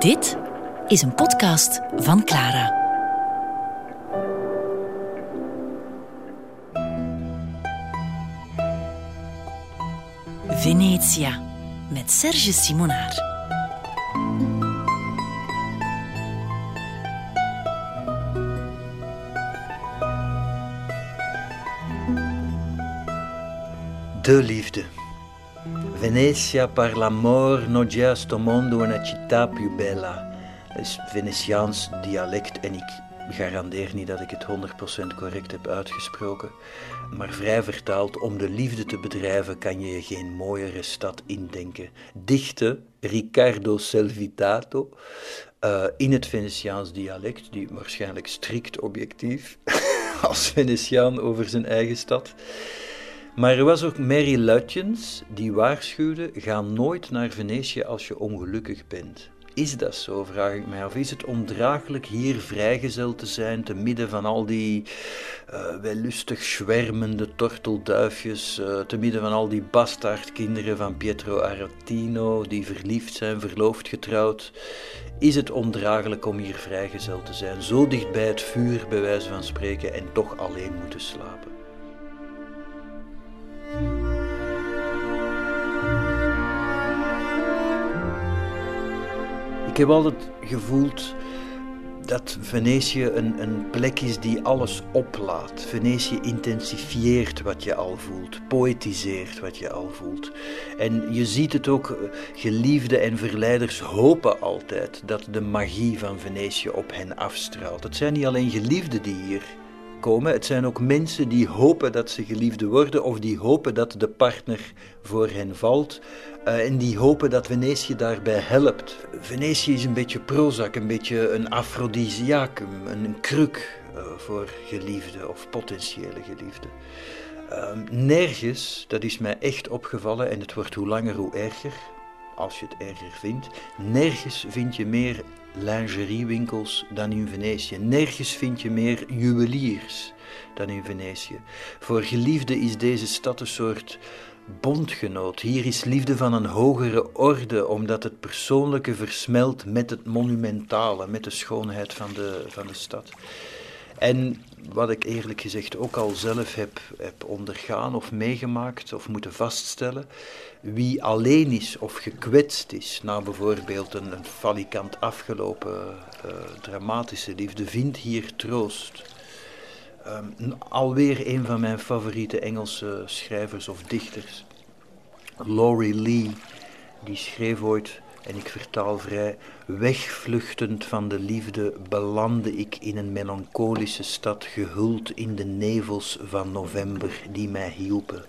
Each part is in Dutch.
Dit is een podcast van Clara. Venetia met Serge Simonaar. De liefde. Venetia par l'amor non già sto mondo una città più bella. Dat is Venetiaans dialect en ik garandeer niet dat ik het 100% correct heb uitgesproken. Maar vrij vertaald, om de liefde te bedrijven kan je je geen mooiere stad indenken. Dichte Riccardo Selvitato uh, in het Venetiaans dialect, die waarschijnlijk strikt objectief als Venetiaan over zijn eigen stad. Maar er was ook Mary Lutyens die waarschuwde: ga nooit naar Venetië als je ongelukkig bent. Is dat zo, vraag ik mij af. Is het ondraaglijk hier vrijgezel te zijn, te midden van al die uh, wellustig zwermende tortelduifjes, uh, te midden van al die bastaardkinderen van Pietro Aretino, die verliefd zijn, verloofd, getrouwd? Is het ondraaglijk om hier vrijgezel te zijn, zo dicht bij het vuur, bij wijze van spreken, en toch alleen moeten slapen? Heb altijd gevoeld dat Venetië een, een plek is die alles oplaat. Venetië intensifieert wat je al voelt, poëtiseert wat je al voelt. En je ziet het ook, geliefden en verleiders hopen altijd dat de magie van Venetië op hen afstraalt. Het zijn niet alleen geliefden die hier Het zijn ook mensen die hopen dat ze geliefde worden of die hopen dat de partner voor hen valt. Uh, en die hopen dat Venetië daarbij helpt. Venetië is een beetje Prozac, een beetje een afrodisiacum, een kruk uh, voor geliefden of potentiële geliefden. Uh, nergens, dat is mij echt opgevallen en het wordt hoe langer hoe erger, als je het erger vindt, nergens vind je meer lingeriewinkels dan in Venetië. Nergens vind je meer juweliers dan in Venetië. Voor geliefden is deze stad een soort bondgenoot. Hier is liefde van een hogere orde, omdat het persoonlijke versmelt met het monumentale, met de schoonheid van de, van de stad. En wat ik eerlijk gezegd ook al zelf heb, heb ondergaan of meegemaakt of moeten vaststellen, wie alleen is of gekwetst is na bijvoorbeeld een, een falikant afgelopen uh, dramatische liefde, vindt hier troost. Um, alweer een van mijn favoriete Engelse schrijvers of dichters, Laurie Lee, die schreef ooit en ik vertaal vrij, wegvluchtend van de liefde belandde ik in een melancholische stad gehuld in de nevels van november die mij hielpen.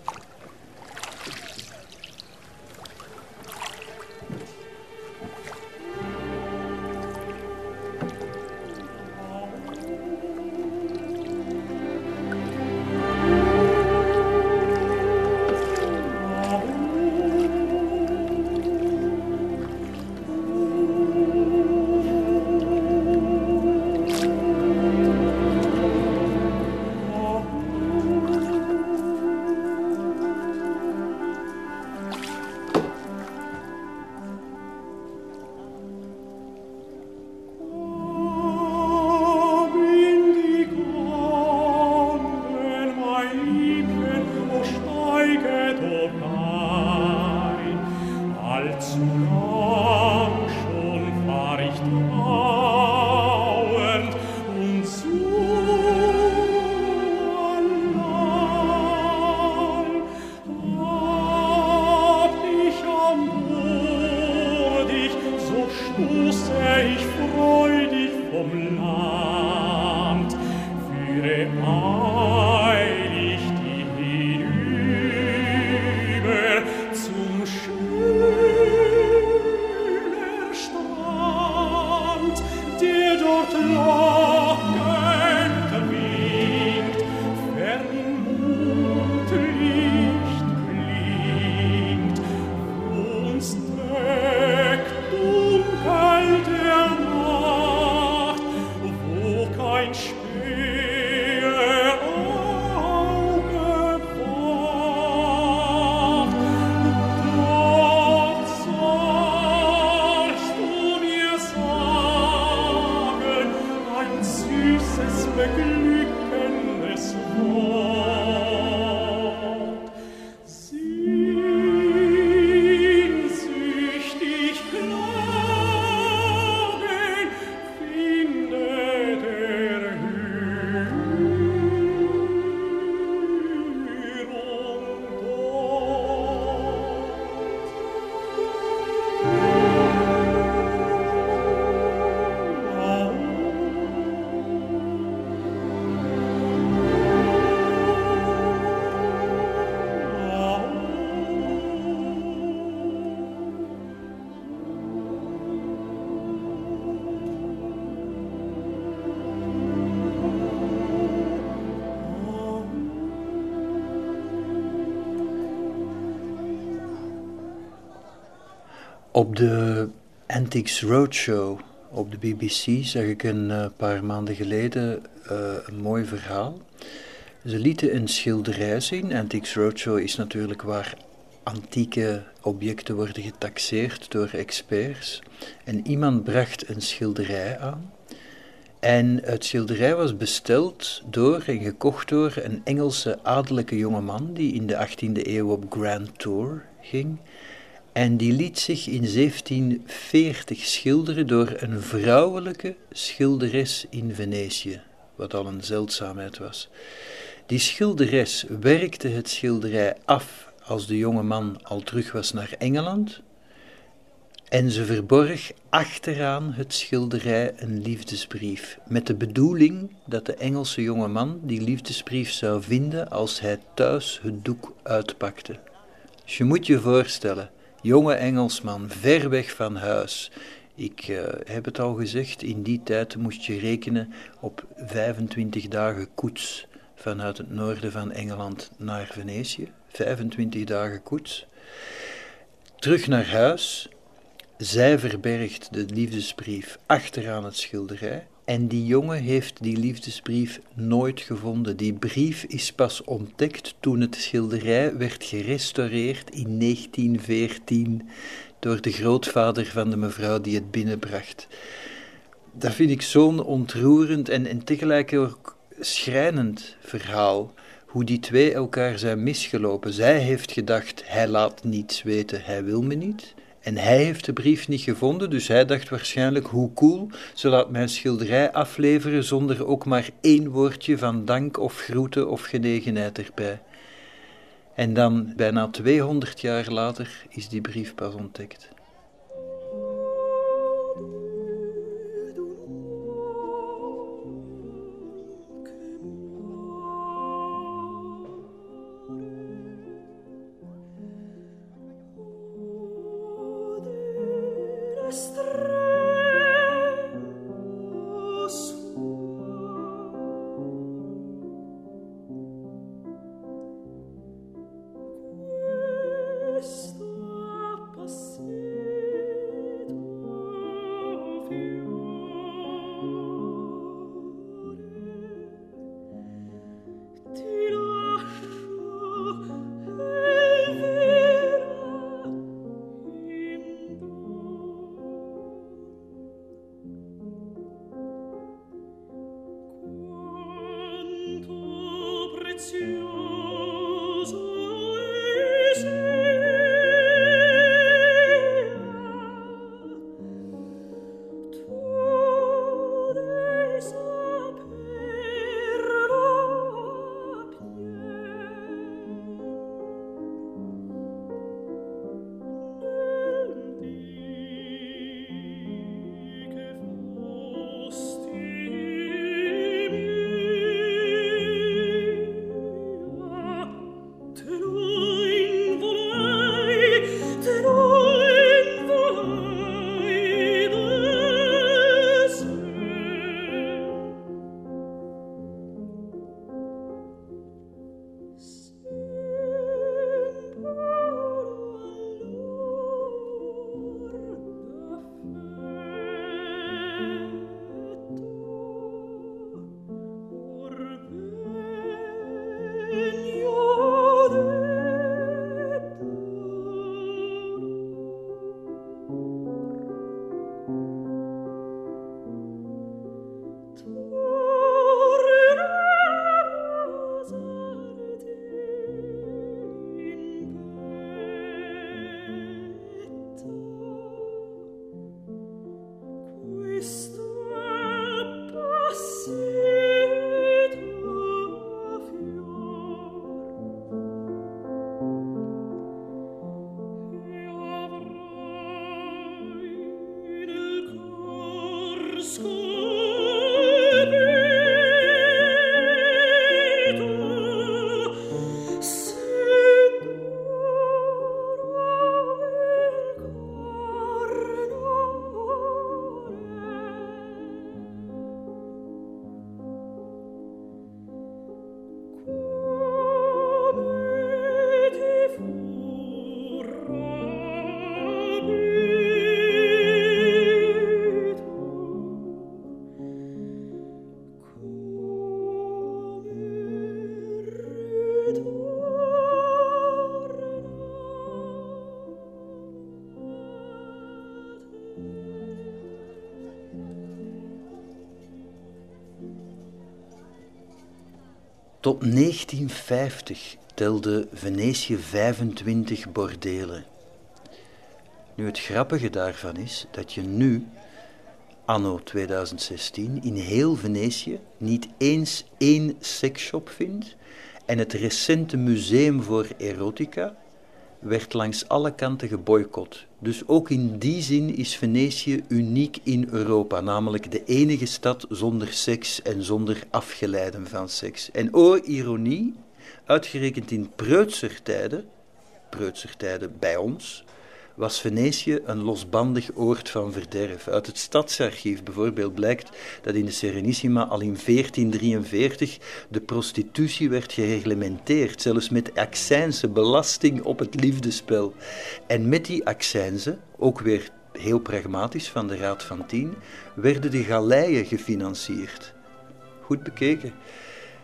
Op de Antiques Roadshow op de BBC zag ik een uh, paar maanden geleden uh, een mooi verhaal. Ze lieten een schilderij zien. Antiques Roadshow is natuurlijk waar antieke objecten worden getaxeerd door experts. En iemand bracht een schilderij aan. En het schilderij was besteld door en gekocht door een Engelse adellijke jongeman die in de 18e eeuw op Grand Tour ging. En die liet zich in 1740 schilderen door een vrouwelijke schilderes in Venetië, wat al een zeldzaamheid was. Die schilderes werkte het schilderij af als de jonge man al terug was naar Engeland. En ze verborg achteraan het schilderij een liefdesbrief, met de bedoeling dat de Engelse jonge man die liefdesbrief zou vinden als hij thuis het doek uitpakte. Dus je moet je voorstellen, jonge Engelsman, ver weg van huis. Ik uh, heb het al gezegd, in die tijd moest je rekenen op 25 dagen koets vanuit het noorden van Engeland naar Venetië. 25 dagen koets. Terug naar huis. Zij verbergt de liefdesbrief achteraan het schilderij. En die jongen heeft die liefdesbrief nooit gevonden. Die brief is pas ontdekt toen het schilderij werd gerestaureerd in 1914 door de grootvader van de mevrouw die het binnenbracht. Dat vind ik zo'n ontroerend en, en tegelijk ook schrijnend verhaal. Hoe die twee elkaar zijn misgelopen. Zij heeft gedacht: hij laat niets weten, hij wil me niet. En hij heeft de brief niet gevonden, dus hij dacht waarschijnlijk hoe cool, ze laat mijn schilderij afleveren zonder ook maar één woordje van dank of groeten of genegenheid erbij. En dan, bijna 200 jaar later, is die brief pas ontdekt. Tot 1950 telde Venetië 25 bordelen. Nu, het grappige daarvan is dat je nu, anno 2016, in heel Venetië niet eens één seksshop vindt en het recente museum voor erotica werd langs alle kanten geboycott. Dus ook in die zin is Venetië uniek in Europa, namelijk de enige stad zonder seks en zonder afgeleiden van seks. En o ironie, uitgerekend in preutsertijden, preutsertijden bij ons, was Venetië een losbandig oord van verderf. Uit het stadsarchief bijvoorbeeld blijkt dat in de Serenissima al in 1443 de prostitutie werd gereglementeerd, zelfs met accijnse belasting op het liefdespel. En met die accijnse, ook weer heel pragmatisch van de Raad van Tien, werden de galeien gefinancierd. Goed bekeken.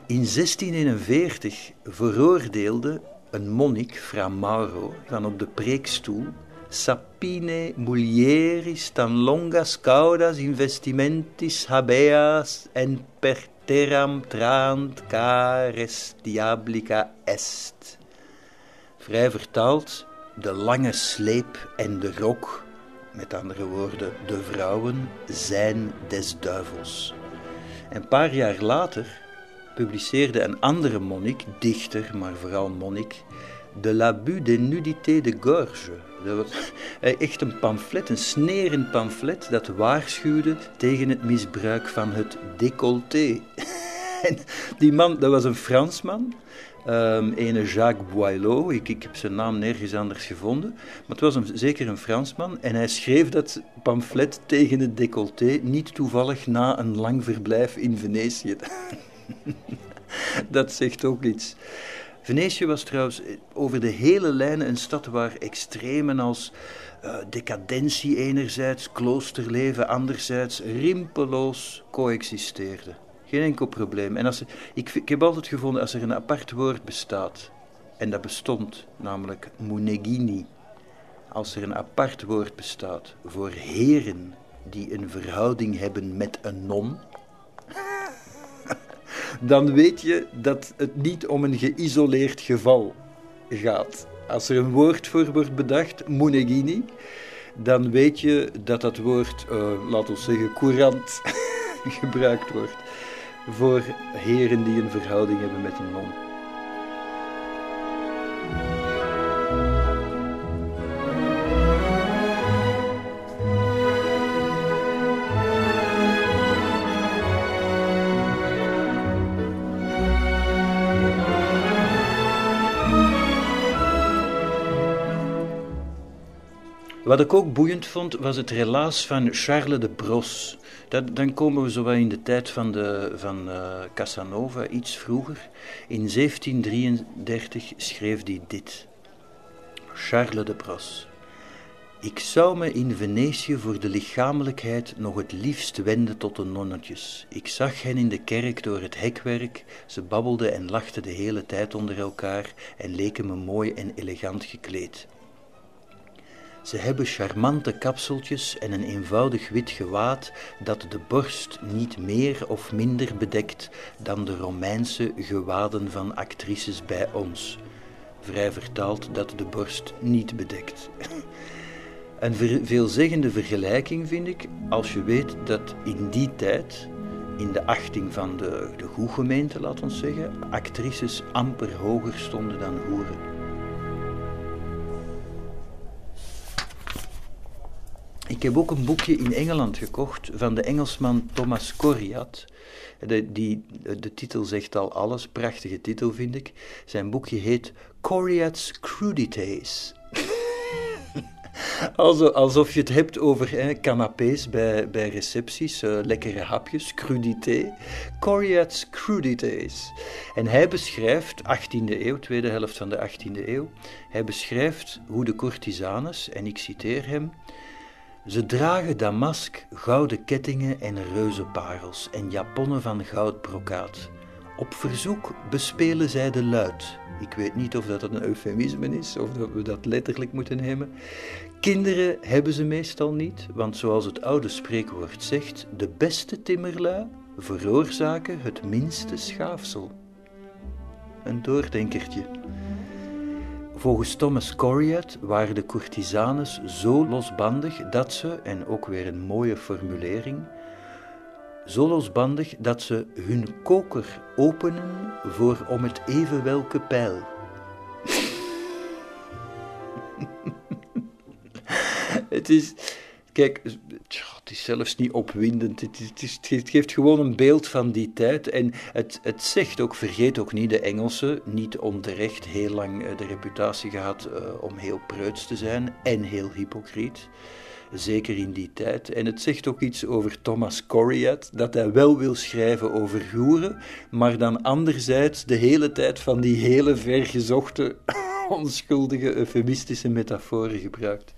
In 1641 veroordeelde een monnik, Fra Mauro, van op de preekstoel sapine mulieris tan longas caudas investimentis habeas en per terram trant cares diablica est. Vrij vertaald, de lange sleep en de rok, met andere woorden, de vrouwen, zijn des duivels. Een paar jaar later publiceerde een andere monnik, dichter, maar vooral monnik, de l'abus de nudité de gorge. Dat was echt een pamflet, een snerend pamflet dat waarschuwde tegen het misbruik van het décolleté. En die man, dat was een Fransman, um, ene Jacques Boileau, ik, ik, heb zijn naam nergens anders gevonden, maar het was een, zeker een Fransman en hij schreef dat pamflet tegen het décolleté niet toevallig na een lang verblijf in Venetië. dat zegt ook iets. Venetië was trouwens over de hele lijnen een stad waar extremen als uh, decadentie enerzijds, kloosterleven anderzijds rimpeloos coexisteerden. Geen enkel probleem. En als, ik, ik heb altijd gevonden, als er een apart woord bestaat, en dat bestond, namelijk munegini, als er een apart woord bestaat voor heren die een verhouding hebben met een non, dan weet je dat het niet om een geïsoleerd geval gaat. Als er een woord voor wordt bedacht, munegini, dan weet je dat dat woord, uh, laten we zeggen, courant gebruikt wordt voor heren die een verhouding hebben met een non. Wat ik ook boeiend vond, was het relaas van Charles de Bros. Dat, dan komen we zo in de tijd van, de, van uh, Casanova, iets vroeger. In 1733 schreef hij dit. Charles de Bros. Ik zou me in Venetië voor de lichamelijkheid nog het liefst wenden tot de nonnetjes. Ik zag hen in de kerk door het hekwerk, ze babbelden en lachten de hele tijd onder elkaar en leken me mooi en elegant gekleed. Ze hebben charmante kapseltjes en een eenvoudig wit gewaad dat de borst niet meer of minder bedekt dan de Romeinse gewaden van actrices bij ons. Vrij vertaald dat de borst niet bedekt. Een veelzeggende vergelijking vind ik als je weet dat in die tijd, in de achting van de, de gemeente, laat ons zeggen, actrices amper hoger stonden dan hoeren. Ik heb ook een boekje in Engeland gekocht van de Engelsman Thomas Coriat. De, die, de titel zegt al alles, prachtige titel vind ik. Zijn boekje heet Coriat's Crudities. alsof je het hebt over hè, canapés bij, bij recepties, uh, lekkere hapjes, crudité. Coriat's Crudities. En hij beschrijft, 18e eeuw, tweede helft van de 18e eeuw, hij beschrijft hoe de courtisanes, en ik citeer hem, ze dragen damask, gouden kettingen en reuzenparels en japonnen van goudbrokaat. Op verzoek bespelen zij de luid. Ik weet niet of dat een eufemisme is of dat we dat letterlijk moeten nemen. Kinderen hebben ze meestal niet, want zoals het oude spreekwoord zegt, de beste timmerlui veroorzaken het minste schaafsel. een doordenkertje. Volgens Thomas Coriat waren de courtisanes zo losbandig dat ze, en ook weer een mooie formulering, zo losbandig dat ze hun koker openen voor om het even welke pijl. het is, kijk, het is zelfs niet opwindend. Het, het, geeft gewoon een beeld van die tijd. En het, het zegt ook, vergeet ook niet, de Engelsen, niet onterecht heel lang eh, de reputatie gehad uh, om heel preuts te zijn en heel hypocriet. Zeker in die tijd. En het zegt ook iets over Thomas Coriat, dat hij wel wil schrijven over goeren, maar dan anderzijds de hele tijd van die hele vergezochte, onschuldige, eufemistische metaforen gebruikt.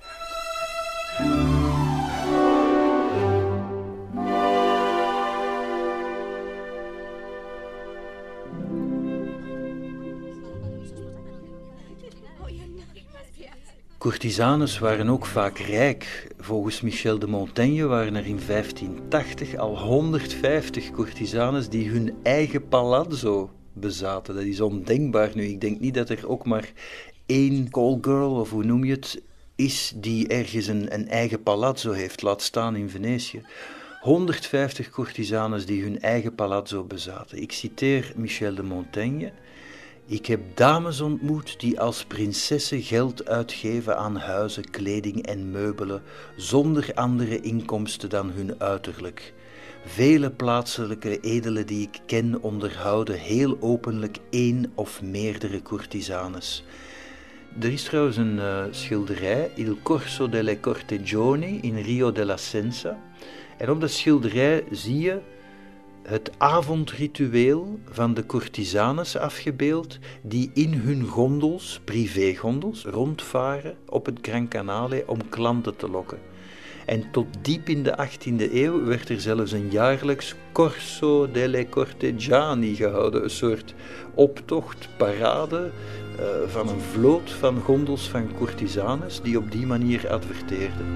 Courtisanes waren ook vaak rijk. Volgens Michel de Montaigne waren er in 1580 al 150 courtisanes die hun eigen palazzo bezaten. Dat is ondenkbaar nu. Ik denk niet dat er ook maar één call girl, of hoe noem je het, is die ergens een, een eigen palazzo heeft, laat staan in Venetië. 150 courtisanes die hun eigen palazzo bezaten. Ik citeer Michel de Montaigne. Ik heb dames ontmoet die als prinsessen geld uitgeven aan huizen, kleding en meubelen, zonder andere inkomsten dan hun uiterlijk. Vele plaatselijke edelen die ik ken onderhouden heel openlijk één of meerdere courtisanes. Er is trouwens een uh, schilderij, Il Corso delle Cortegioni in Rio della Senza. En op dat schilderij zie je het avondritueel van de courtisanes afgebeeld die in hun gondels, privégondels, rondvaren op het Gran Canale om klanten te lokken. En tot diep in de 18e eeuw werd er zelfs een jaarlijks Corso delle Cortegiani gehouden, een soort optocht, parade uh, van een vloot van gondels van courtisanes die op die manier adverteerden.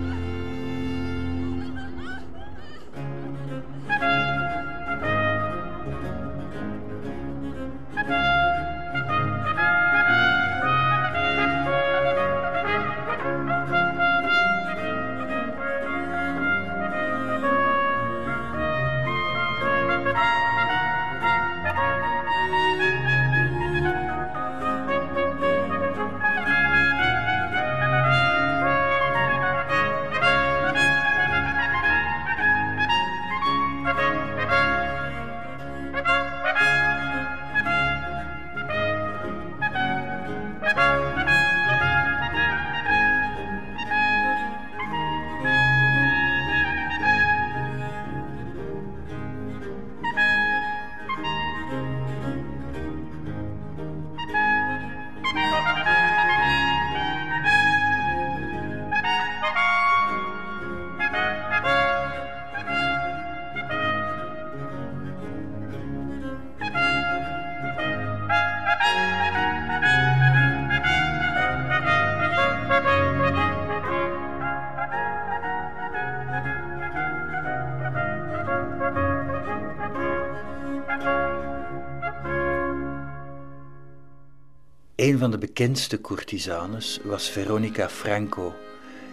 Van de bekendste courtisanes was Veronica Franco.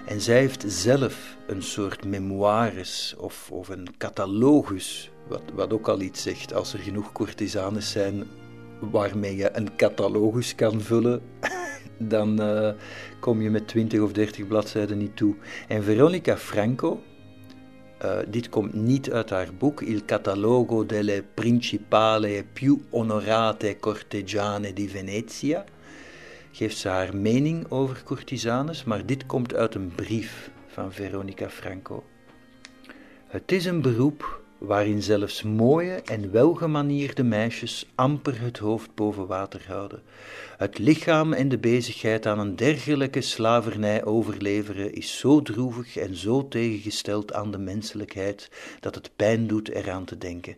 En zij heeft zelf een soort memoires of, of een catalogus, wat, wat ook al iets zegt. Als er genoeg courtisanes zijn waarmee je een catalogus kan vullen, dan uh, kom je met 20 of 30 bladzijden niet toe. En Veronica Franco, uh, dit komt niet uit haar boek Il catalogo delle principale più onorate cortegiane di Venezia geeft ze haar mening over courtisanes, maar dit komt uit een brief van Veronica Franco. Het is een beroep waarin zelfs mooie en welgemanierde meisjes amper het hoofd boven water houden. Het lichaam en de bezigheid aan een dergelijke slavernij overleveren is zo droevig en zo tegengesteld aan de menselijkheid dat het pijn doet eraan te denken.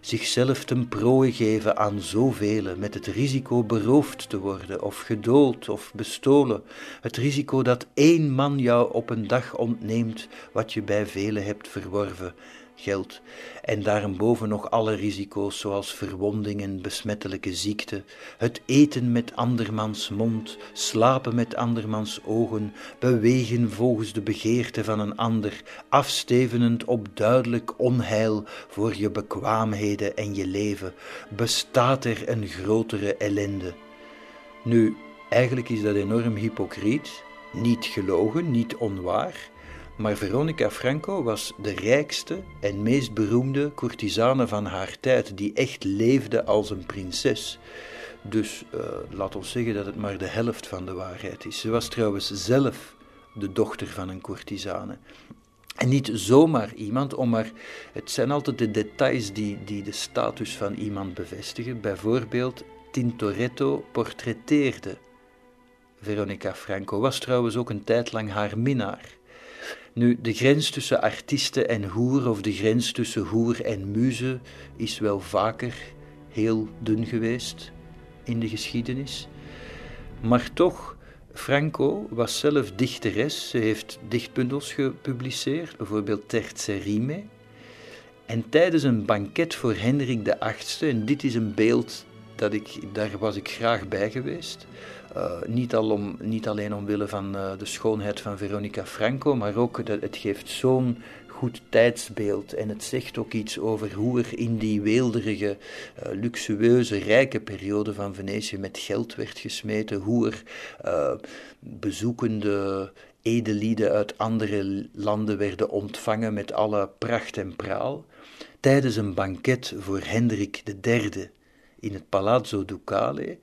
Zichzelf ten prooi geven aan zoveel met het risico beroofd te worden of gedood of bestolen, het risico dat één man jou op een dag ontneemt wat je bij velen hebt verworven geld. En daarboven nog alle risico's zoals verwondingen, besmettelijke ziekte, het eten met andermans mond, slapen met andermans ogen, bewegen volgens de begeerte van een ander, afstevenend op duidelijk onheil voor je bekwaamheden en je leven. Bestaat er een grotere ellende? Nu, eigenlijk is dat enorm hypocriet, niet gelogen, niet onwaar. Maar Veronica Franco was de rijkste en meest beroemde courtisane van haar tijd, die echt leefde als een prinses. Dus uh, laat ons zeggen dat het maar de helft van de waarheid is. Ze was trouwens zelf de dochter van een courtisane. En niet zomaar iemand, om maar, het zijn altijd de details die, die de status van iemand bevestigen. Bijvoorbeeld, Tintoretto portretteerde Veronica Franco, was trouwens ook een tijd lang haar minnaar. Nu, de grens tussen artiesten en hoer, of de grens tussen hoer en muze, is wel vaker heel dun geweest in de geschiedenis. Maar toch, Franco was zelf dichteres. Ze heeft dichtbundels gepubliceerd, bijvoorbeeld Terze Rime. En tijdens een banket voor Hendrik VIII, en dit is een beeld dat ik, daar was ik graag bij geweest, uh, niet, al om, niet alleen omwille van uh, de schoonheid van Veronica Franco, maar ook dat het geeft zo'n goed tijdsbeeld en het zegt ook iets over hoe er in die weelderige, uh, luxueuze, rijke periode van Venetië met geld werd gesmeten, hoe er bezoekende edelieden uit andere landen werden ontvangen met alle pracht en praal. Tijdens een banket voor Hendrik III in het Palazzo Ducale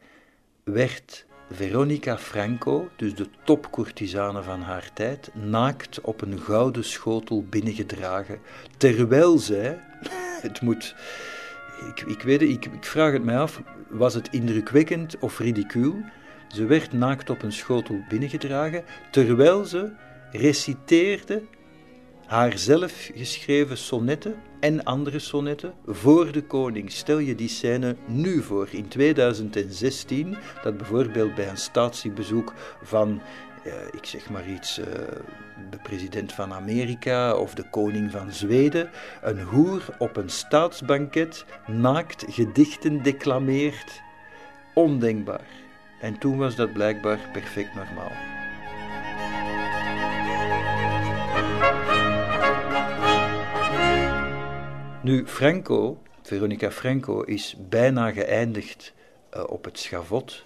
werd Veronica Franco, dus de topcourtisane van haar tijd, naakt op een gouden schotel binnengedragen, terwijl zij, het moet, ik, ik weet ik, ik vraag het mij af, was het indrukwekkend of ridicuul? Ze werd naakt op een schotel binnengedragen, terwijl ze reciteerde haar zelf geschreven sonnetten en andere sonnetten voor de koning. Stel je die scène nu voor, in 2016, dat bijvoorbeeld bij een statiebezoek van, uh, ik zeg maar iets, uh, de president van Amerika of de koning van Zweden, een hoer op een staatsbanket naakt gedichten declameert. Ondenkbaar. En toen was dat blijkbaar perfect normaal. Nu, Franco, Veronica Franco, is bijna geëindigd uh, op het schavot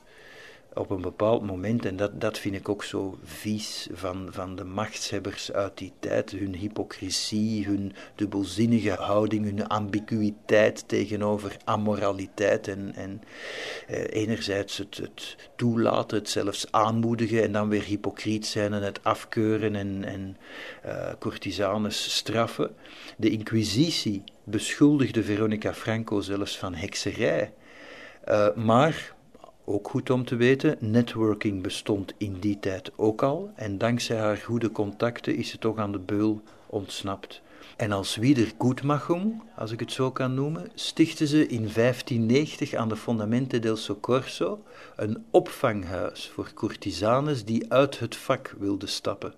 op een bepaald moment, en dat, dat vind ik ook zo vies van, van de machtshebbers uit die tijd, hun hypocrisie, hun dubbelzinnige houding, hun ambiguïteit tegenover amoraliteit en, en eh, enerzijds het, het toelaten, het zelfs aanmoedigen en dan weer hypocriet zijn en het afkeuren en, en courtisanes straffen. De inquisitie beschuldigde Veronica Franco zelfs van hekserij. Uh, maar ook goed om te weten, networking bestond in die tijd ook al en dankzij haar goede contacten is ze toch aan de beul ontsnapt. En als Wiedergutmachung, als ik het zo kan noemen, stichtte ze in 1590 aan de Fondamenten del Soccorso een opvanghuis voor courtisanes die uit het vak wilden stappen.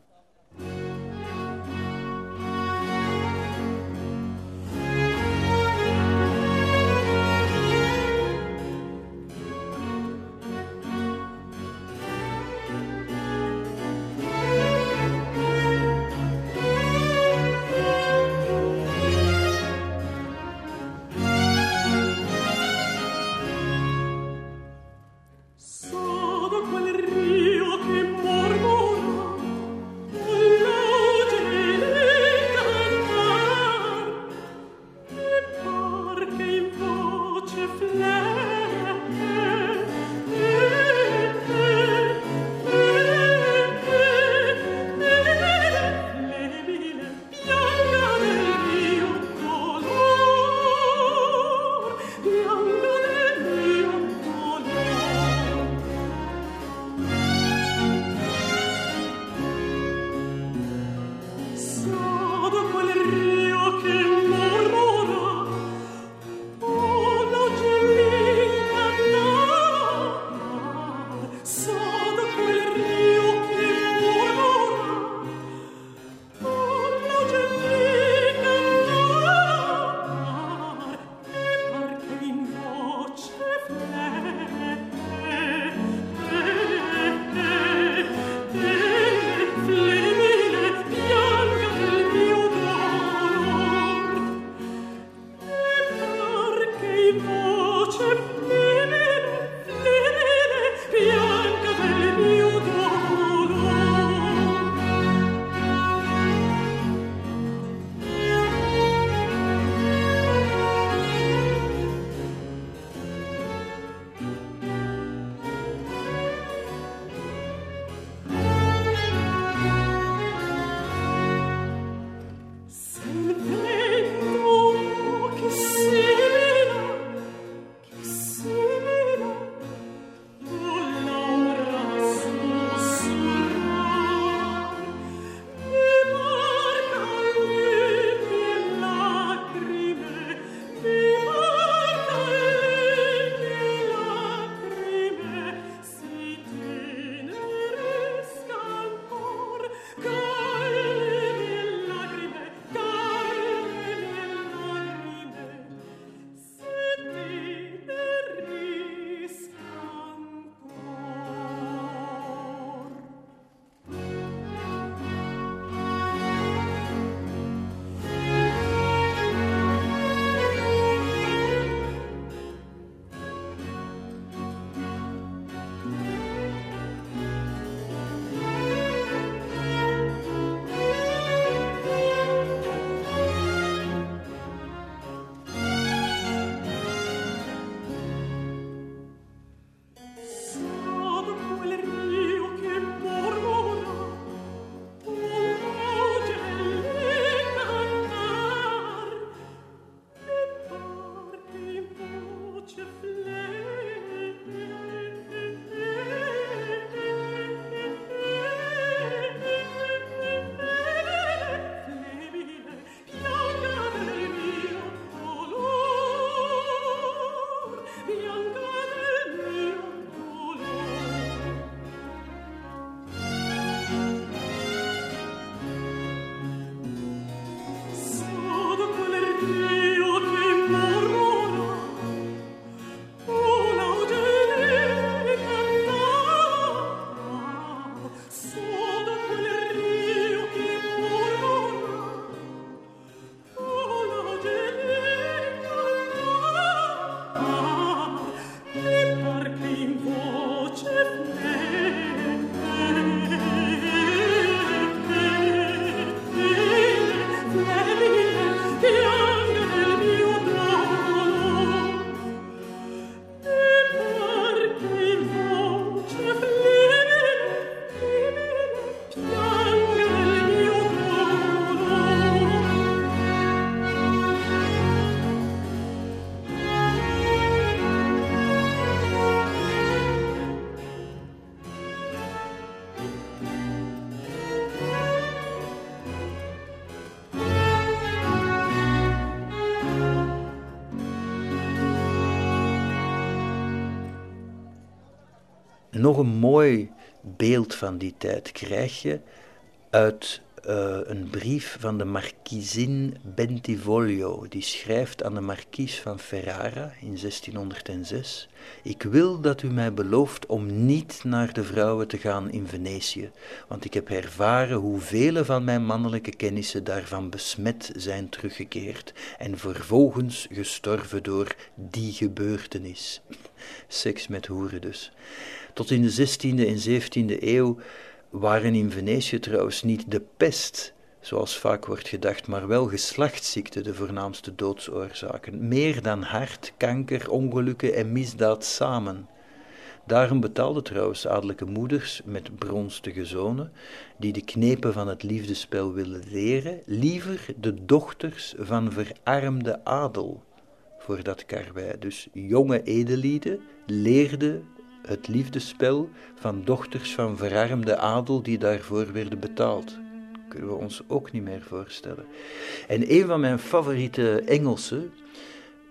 Een mooi beeld van die tijd krijg je uit uh, een brief van de markiezin Bentivoglio. Die schrijft aan de markies van Ferrara in 1606: Ik wil dat u mij belooft om niet naar de vrouwen te gaan in Venetië, want ik heb ervaren hoe vele van mijn mannelijke kennissen daarvan besmet zijn teruggekeerd en vervolgens gestorven door die gebeurtenis. Seks met hoeren dus. Tot in de 16e en 17e eeuw waren in Venetië trouwens niet de pest, zoals vaak wordt gedacht, maar wel geslachtsziekten de voornaamste doodsoorzaken. Meer dan hart, kanker, ongelukken en misdaad samen. Daarom betaalden trouwens adellijke moeders met bronstige zonen, die de knepen van het liefdespel willen leren, liever de dochters van verarmde adel voor dat karwei. Dus jonge edelieden leerden het liefdespel van dochters van verarmde adel die daarvoor werden betaald. Kunnen we ons ook niet meer voorstellen. En een van mijn favoriete Engelsen,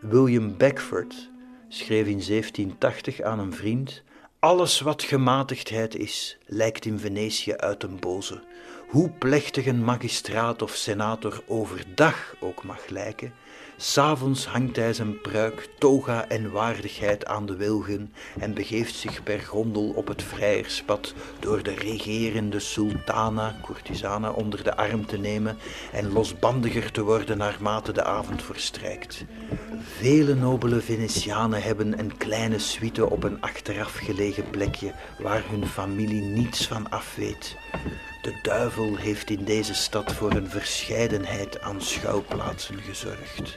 William Beckford, schreef in 1780 aan een vriend: Alles wat gematigdheid is, lijkt in Venetië uit een boze. Hoe plechtig een magistraat of senator overdag ook mag lijken, S'avonds hangt hij zijn pruik, toga en waardigheid aan de wilgen en begeeft zich per gondel op het vrijerspad door de regerende sultana, courtisana, onder de arm te nemen en losbandiger te worden naarmate de avond verstrijkt. Vele nobele Venetianen hebben een kleine suite op een achteraf gelegen plekje waar hun familie niets van afweet. De duivel heeft in deze stad voor een verscheidenheid aan schouwplaatsen gezorgd.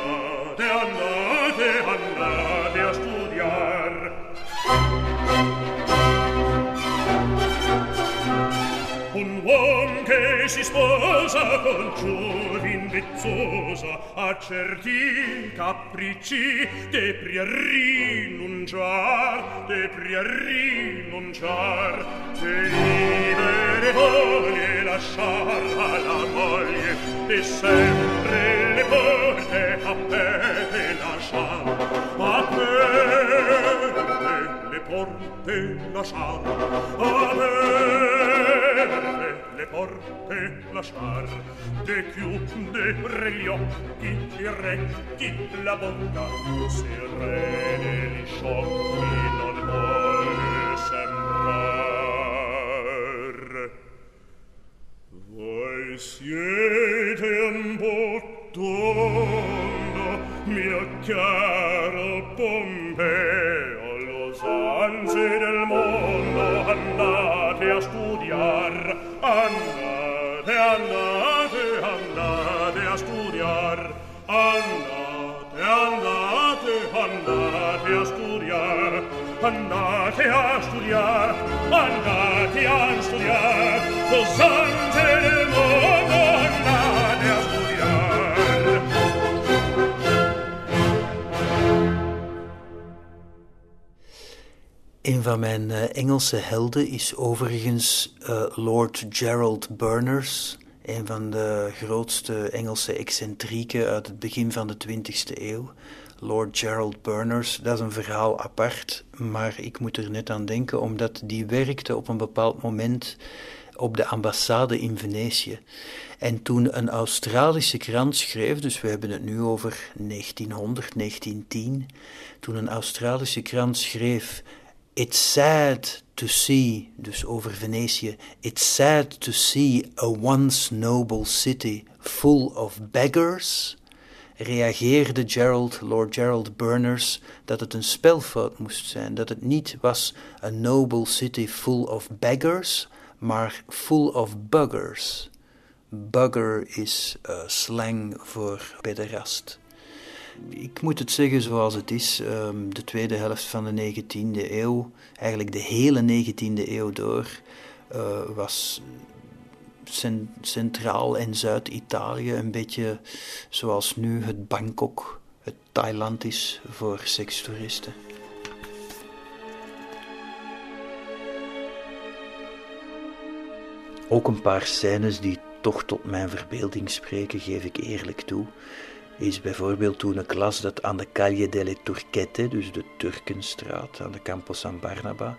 si sposa con giovin vezzosa a certi capricci te pria rinunciar, te pria rinunciar, te libere voglie lasciar alla moglie e sempre le porte aperte lasciar, aperte le porte lasciar, aperte aperte le porte lasciar de chiudere gli occhi i recchi la bocca serene gli sciocchi non vuole sembrar. Voi siete un bottondo mio caro pompeo lo sanze del mondo andate andate, andate, andate a studiar andate, andate, andate a studiar andate a studiar andate a studiar cos'ante del Een van mijn uh, Engelse helden is overigens uh, Lord Gerald Berners, een van de grootste Engelse excentrieken uit het begin van de 20e eeuw. Lord Gerald Berners, dat is een verhaal apart, maar ik moet er net aan denken omdat die werkte op een bepaald moment op de ambassade in Venetië. En toen een Australische krant schreef, dus we hebben het nu over 1900, 1910, toen een Australische krant schreef It's sad to see, dus over Venetië, it's sad to see a once noble city full of beggars, reageerde Gerald, Lord Gerald Berners dat het een spelfout moest zijn, dat het niet was a noble city full of beggars, maar full of buggers. Bugger is uh, slang voor pederast. Ik moet het zeggen zoals het is. Um, de tweede helft van de 19e eeuw, eigenlijk de hele 19e eeuw door, uh, was Centraal- en Zuid-Italië een beetje zoals nu het Bangkok, het Thailand is voor sekstoeristen. Ook een paar scènes die toch tot mijn verbeelding spreken, geef ik eerlijk toe. Is bijvoorbeeld toen ik las dat aan de Calle delle Turquette, dus de Turkenstraat aan de Campo San Barnaba,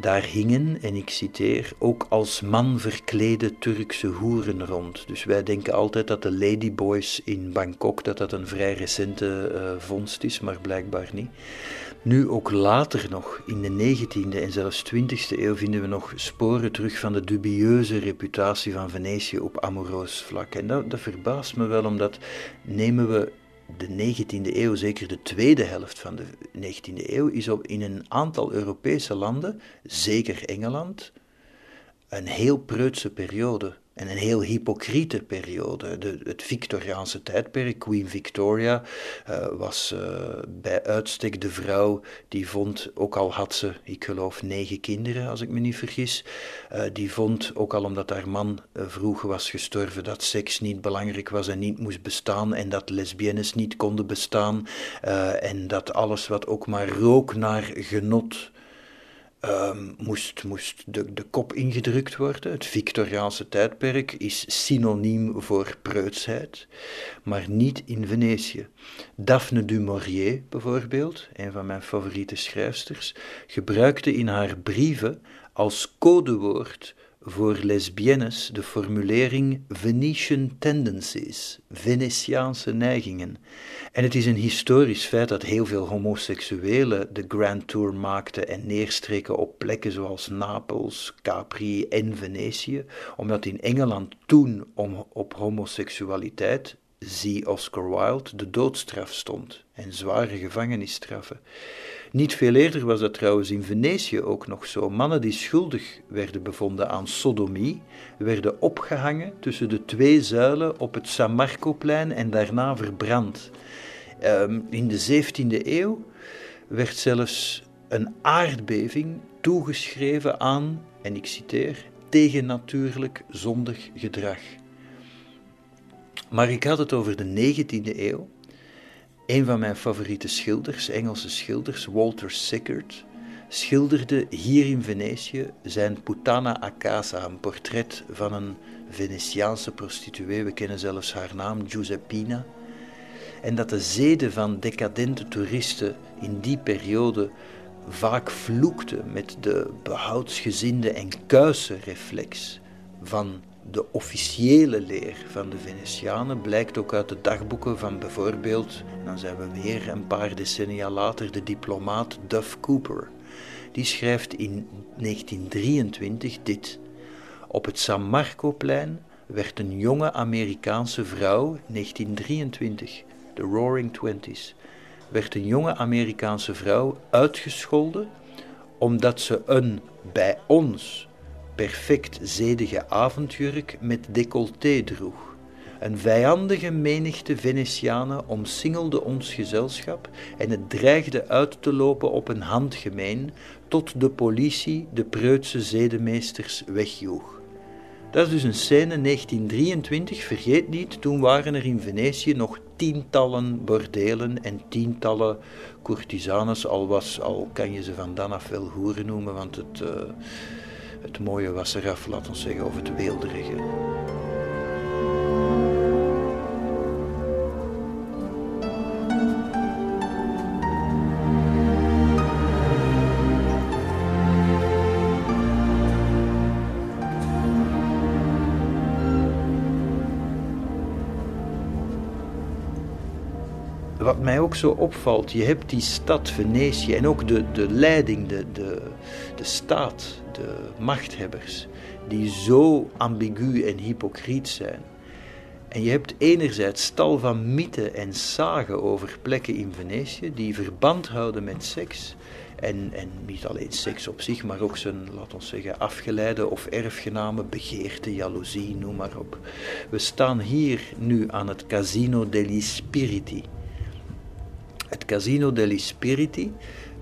daar hingen, en ik citeer, ook als man verklede Turkse hoeren rond. Dus wij denken altijd dat de ladyboys in Bangkok, dat dat een vrij recente uh, vondst is, maar blijkbaar niet. Nu ook later nog, in de 19e en zelfs 20e eeuw, vinden we nog sporen terug van de dubieuze reputatie van Venetië op amoureus vlak. En dat, dat verbaast me wel, omdat nemen we de 19e eeuw, zeker de tweede helft van de 19e eeuw, is op, in een aantal Europese landen, zeker Engeland, een heel preutse periode en een heel hypocriete periode. De, het Victoriaanse tijdperk, Queen Victoria, uh, was uh, bij uitstek de vrouw die vond, ook al had ze, ik geloof, negen kinderen, als ik me niet vergis, uh, die vond, ook al omdat haar man vroeg was gestorven, dat seks niet belangrijk was en niet moest bestaan en dat lesbiennes niet konden bestaan en dat alles wat ook maar rook naar genot um, moest, moest de, de kop ingedrukt worden. Het Victoriaanse tijdperk is synoniem voor preutsheid, maar niet in Venetië. Daphne du Maurier bijvoorbeeld, een van mijn favoriete schrijfsters, gebruikte in haar brieven als codewoord voor lesbiennes de formulering Venetian tendencies, Venetiaanse neigingen. En het is een historisch feit dat heel veel homoseksuelen de Grand Tour maakten en neerstreken op plekken zoals Napels, Capri en Venetië, omdat in Engeland toen om, op homoseksualiteit, zie Oscar Wilde, de doodstraf stond en zware gevangenisstraffen. Niet veel eerder was dat trouwens in Venetië ook nog zo. Mannen die schuldig werden bevonden aan sodomie, werden opgehangen tussen de twee zuilen op het San Marcoplein en daarna verbrand. Um, in de 17e eeuw werd zelfs een aardbeving toegeschreven aan, en ik citeer, tegennatuurlijk zondig gedrag. Maar ik had het over de 19e eeuw een van mijn favoriete schilders, Engelse schilders, Walter Sickert, schilderde hier in Venetië zijn Putana a casa, een portret van een Venetiaanse prostituee. We kennen zelfs haar naam, Giuseppina. En dat de zeden van decadente toeristen in die periode vaak vloekten met de behoudsgezinde en kuise reflex van de officiële leer van de Venetianen blijkt ook uit de dagboeken van bijvoorbeeld, dan zijn we weer een paar decennia later, de diplomaat Duff Cooper. Die schrijft in 1923 dit. Op het San Marcoplein werd een jonge Amerikaanse vrouw, 1923, de Roaring Twenties, werd een jonge Amerikaanse vrouw uitgescholden omdat ze een bij ons perfect zedige avondjurk met decolleté droeg. Een vijandige menigte Venetianen omsingelde ons gezelschap en het dreigde uit te lopen op een handgemeen tot de politie de preutse zedemeesters wegjoeg. Dat is dus een scène 1923, vergeet niet, toen waren er in Venetië nog tientallen bordelen en tientallen courtisanes, al, was, al kan je ze van dan af wel hoeren noemen, want het... Uh, het mooie was eraf, laat ons zeggen, of het weelderige. Zo opvalt, je hebt die stad Venetië en ook de, de leiding, de, de, de staat, de machthebbers, die zo ambigu en hypocriet zijn. En je hebt enerzijds tal van mythen en zagen over plekken in Venetië die verband houden met seks. En, en niet alleen seks op zich, maar ook zijn, laten we zeggen, afgeleide of erfgename, begeerte, jaloezie, noem maar op. We staan hier nu aan het Casino degli Spiriti. Het Casino degli Spiriti,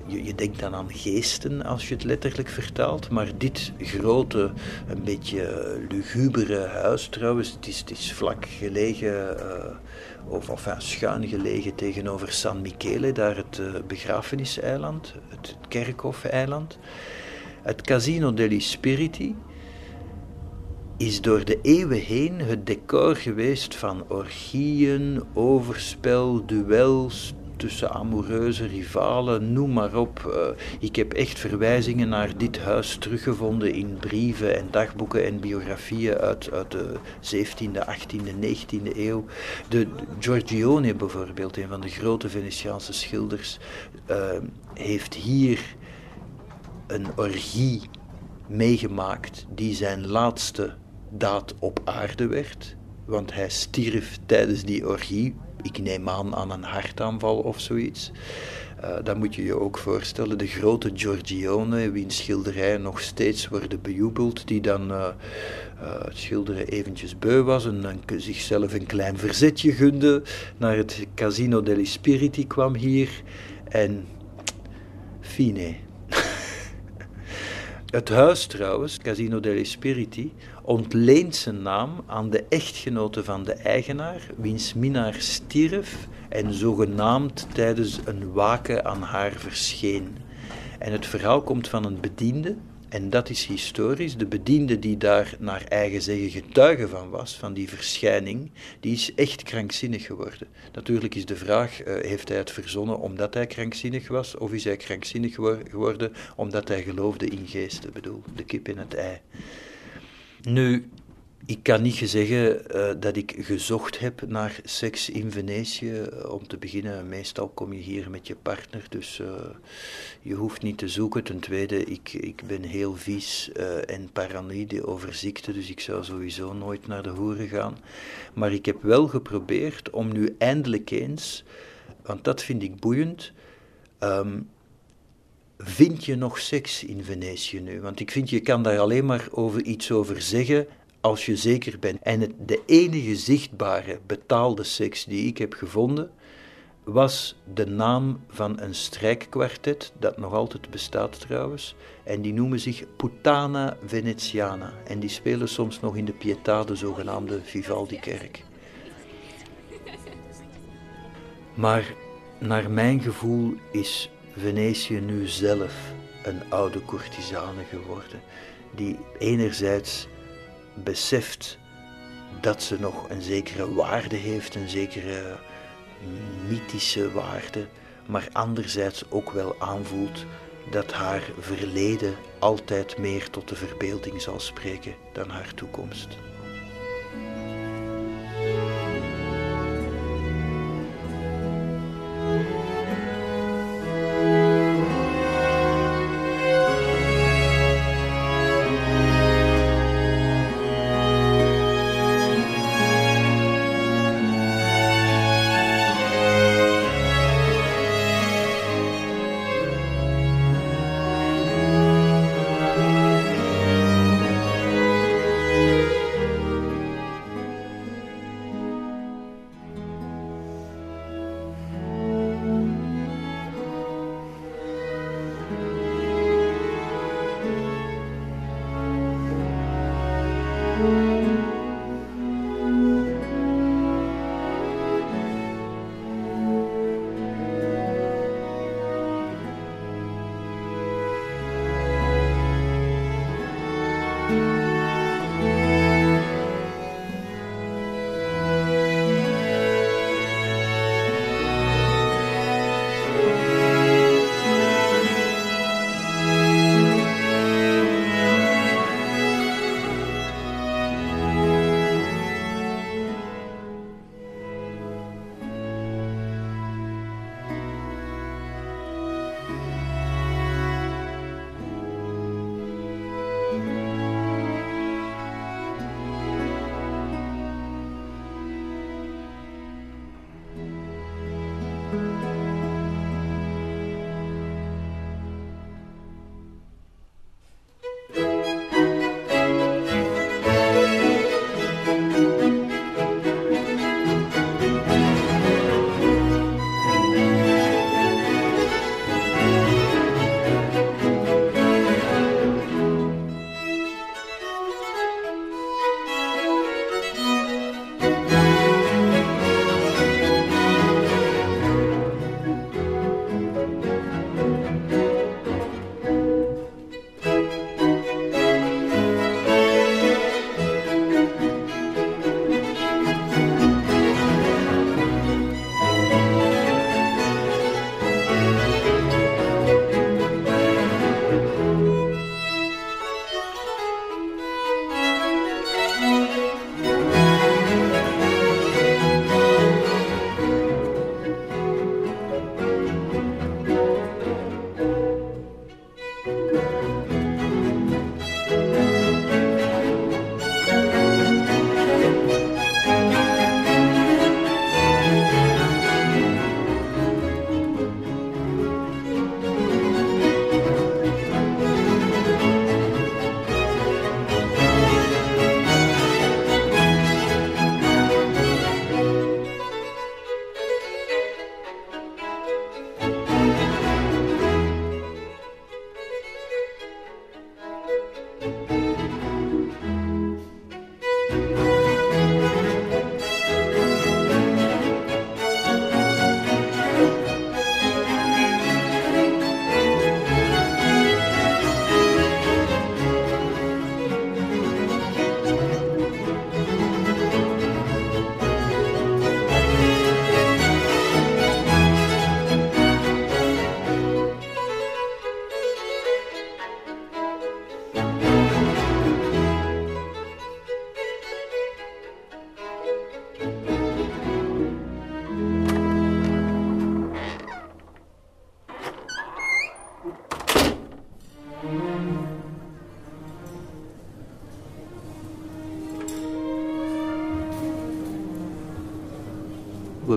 je, denkt dan aan geesten als je het letterlijk vertaalt, maar dit grote, een beetje lugubere huis trouwens, het is, het is vlak gelegen, uh, of enfin, schuin gelegen tegenover San Michele, daar het uh, begrafeniseiland, het kerkhofeiland. Het Casino degli Spiriti is door de eeuwen heen het decor geweest van orgieën, overspel, duels, tussen amoureuze rivalen, noem maar op. Uh, ik heb echt verwijzingen naar dit huis teruggevonden in brieven en dagboeken en biografieën uit, uit de 17e, 18e, 19e eeuw. De Giorgione bijvoorbeeld, een van de grote Venetiaanse schilders, uh, heeft hier een orgie meegemaakt die zijn laatste daad op aarde werd. Want hij stierf tijdens die orgie, ik neem aan aan een hartaanval of zoiets. Uh, dan moet je je ook voorstellen, de grote Giorgione, wiens schilderijen nog steeds worden bejubeld, die dan uh, het schilderen eventjes beu was en, en, zichzelf een klein verzetje gunde, naar het Casino degli Spiriti kwam hier en fine. het huis trouwens, Casino degli Spiriti, ontleent zijn naam aan de echtgenote van de eigenaar, wiens minnaar stierf en zogenaamd tijdens een waken aan haar verscheen. En het verhaal komt van een bediende, en dat is historisch. De bediende die daar naar eigen zeggen getuige van was, van die verschijning, die is echt krankzinnig geworden. Natuurlijk is de vraag, uh, heeft hij het verzonnen omdat hij krankzinnig was, of is hij krankzinnig geworden omdat hij geloofde in geesten? Bedoel, de kip in het ei. Nu, ik kan niet zeggen uh, dat ik gezocht heb naar seks in Venetië. Om te beginnen, meestal kom je hier met je partner, dus uh, je hoeft niet te zoeken. Ten tweede, ik, ik ben heel vies en paranoïde over ziekte, dus ik zou sowieso nooit naar de hoeren gaan. Maar ik heb wel geprobeerd om nu eindelijk eens, want dat vind ik boeiend, um, vind je nog seks in Venetië nu? Want ik vind je kan daar alleen maar over iets over zeggen als je zeker bent. En het, de enige zichtbare betaalde seks die ik heb gevonden was de naam van een strijkkwartet, dat nog altijd bestaat trouwens. En die noemen zich Putana Veneziana. En die spelen soms nog in de Pietà, de zogenaamde Vivaldi-kerk. Maar naar mijn gevoel is Venetië nu zelf een oude courtisane geworden, die enerzijds beseft dat ze nog een zekere waarde heeft, een zekere mythische waarde, maar anderzijds ook wel aanvoelt dat haar verleden altijd meer tot de verbeelding zal spreken dan haar toekomst.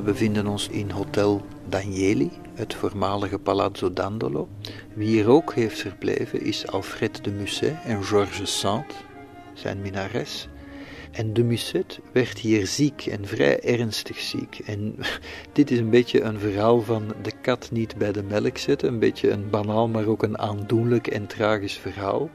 Bevinden ons in Hotel Danieli, het voormalige Palazzo Dandolo. Wie hier ook heeft verbleven is Alfred de Musset en Georges Sand, zijn minares. En de Musset werd hier ziek en vrij ernstig ziek. En dit is een beetje een verhaal van de kat niet bij de melk zetten. Een beetje een banaal, maar ook een aandoenlijk en tragisch verhaal.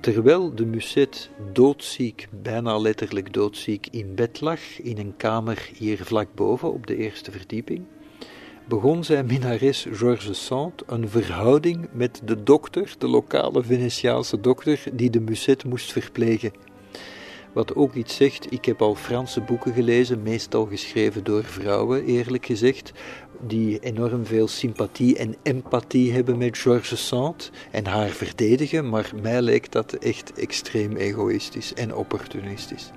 Terwijl de Musset doodziek, bijna letterlijk doodziek, in bed lag, in een kamer hier vlak boven op de eerste verdieping, begon zijn minares Georges Sand een verhouding met de dokter, de lokale Venetiaanse dokter, die de Musset moest verplegen. Wat ook iets zegt, ik heb al Franse boeken gelezen, meestal geschreven door vrouwen, eerlijk gezegd, die enorm veel sympathie en empathie hebben met Georges Sand en haar verdedigen, maar mij lijkt dat echt extreem egoïstisch en opportunistisch.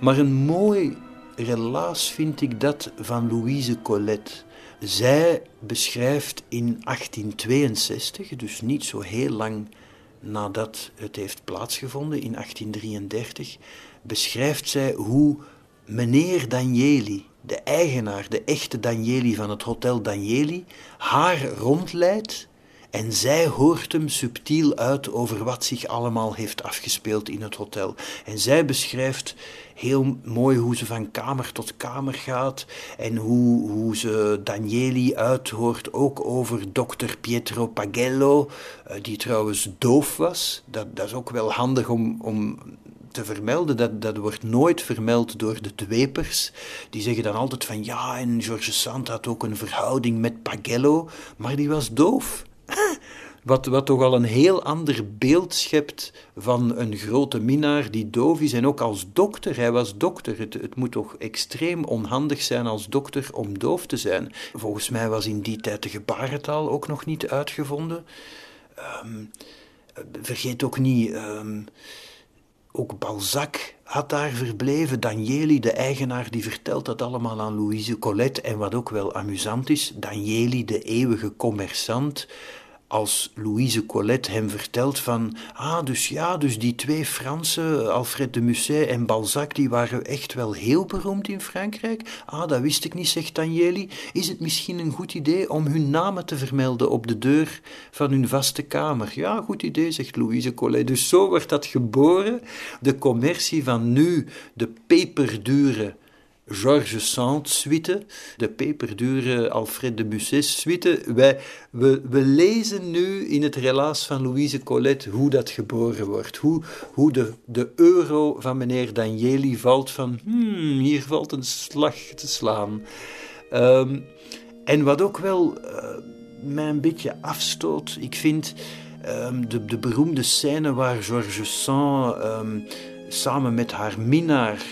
Maar een mooi relaas vind ik dat van Louise Colette. Zij beschrijft in 1862, dus niet zo heel lang nadat het heeft plaatsgevonden in 1833, beschrijft zij hoe meneer Danieli, de eigenaar, de echte Danieli van het Hotel Danieli, haar rondleidt en zij hoort hem subtiel uit over wat zich allemaal heeft afgespeeld in het hotel. En zij beschrijft heel mooi hoe ze van kamer tot kamer gaat en hoe, hoe ze Danieli uithoort, ook over dokter Pietro Pagello, eh, die trouwens doof was. Dat, dat is ook wel handig om, om te vermelden. Dat, dat wordt nooit vermeld door de dwepers. Die zeggen dan altijd van ja, en George Sand had ook een verhouding met Pagello, maar die was doof. Wat, wat toch al een heel ander beeld schept van een grote minnaar die doof is. En ook als dokter, hij was dokter. Het, het moet toch extreem onhandig zijn als dokter om doof te zijn. Volgens mij was in die tijd de gebarentaal ook nog niet uitgevonden. Um, vergeet ook niet, um, ook Balzac had daar verbleven. Danieli, de eigenaar, die vertelt dat allemaal aan Louise Colette. En wat ook wel amusant is, Danieli, de eeuwige commerçant, als Louise Colette hem vertelt van, ah, dus ja, dus die twee Fransen, Alfred de Musset en Balzac, die waren echt wel heel beroemd in Frankrijk. Ah, dat wist ik niet, zegt Danieli. Is het misschien een goed idee om hun namen te vermelden op de deur van hun vaste kamer? Ja, goed idee, zegt Louise Colette. Dus zo wordt dat geboren, de commercie van nu, de peperdure Georges Sand suite, de peperdure Alfred de Musset suite. Wij, we, we lezen nu in het relaas van Louise Colette hoe dat geboren wordt. Hoe, hoe de, de euro van meneer Danieli valt van, hmm, hier valt een slag te slaan. Ehm, en wat ook wel uh, mij een beetje afstoot, ik vind um, de, de beroemde scène waar Georges Sand um, samen met haar minnaar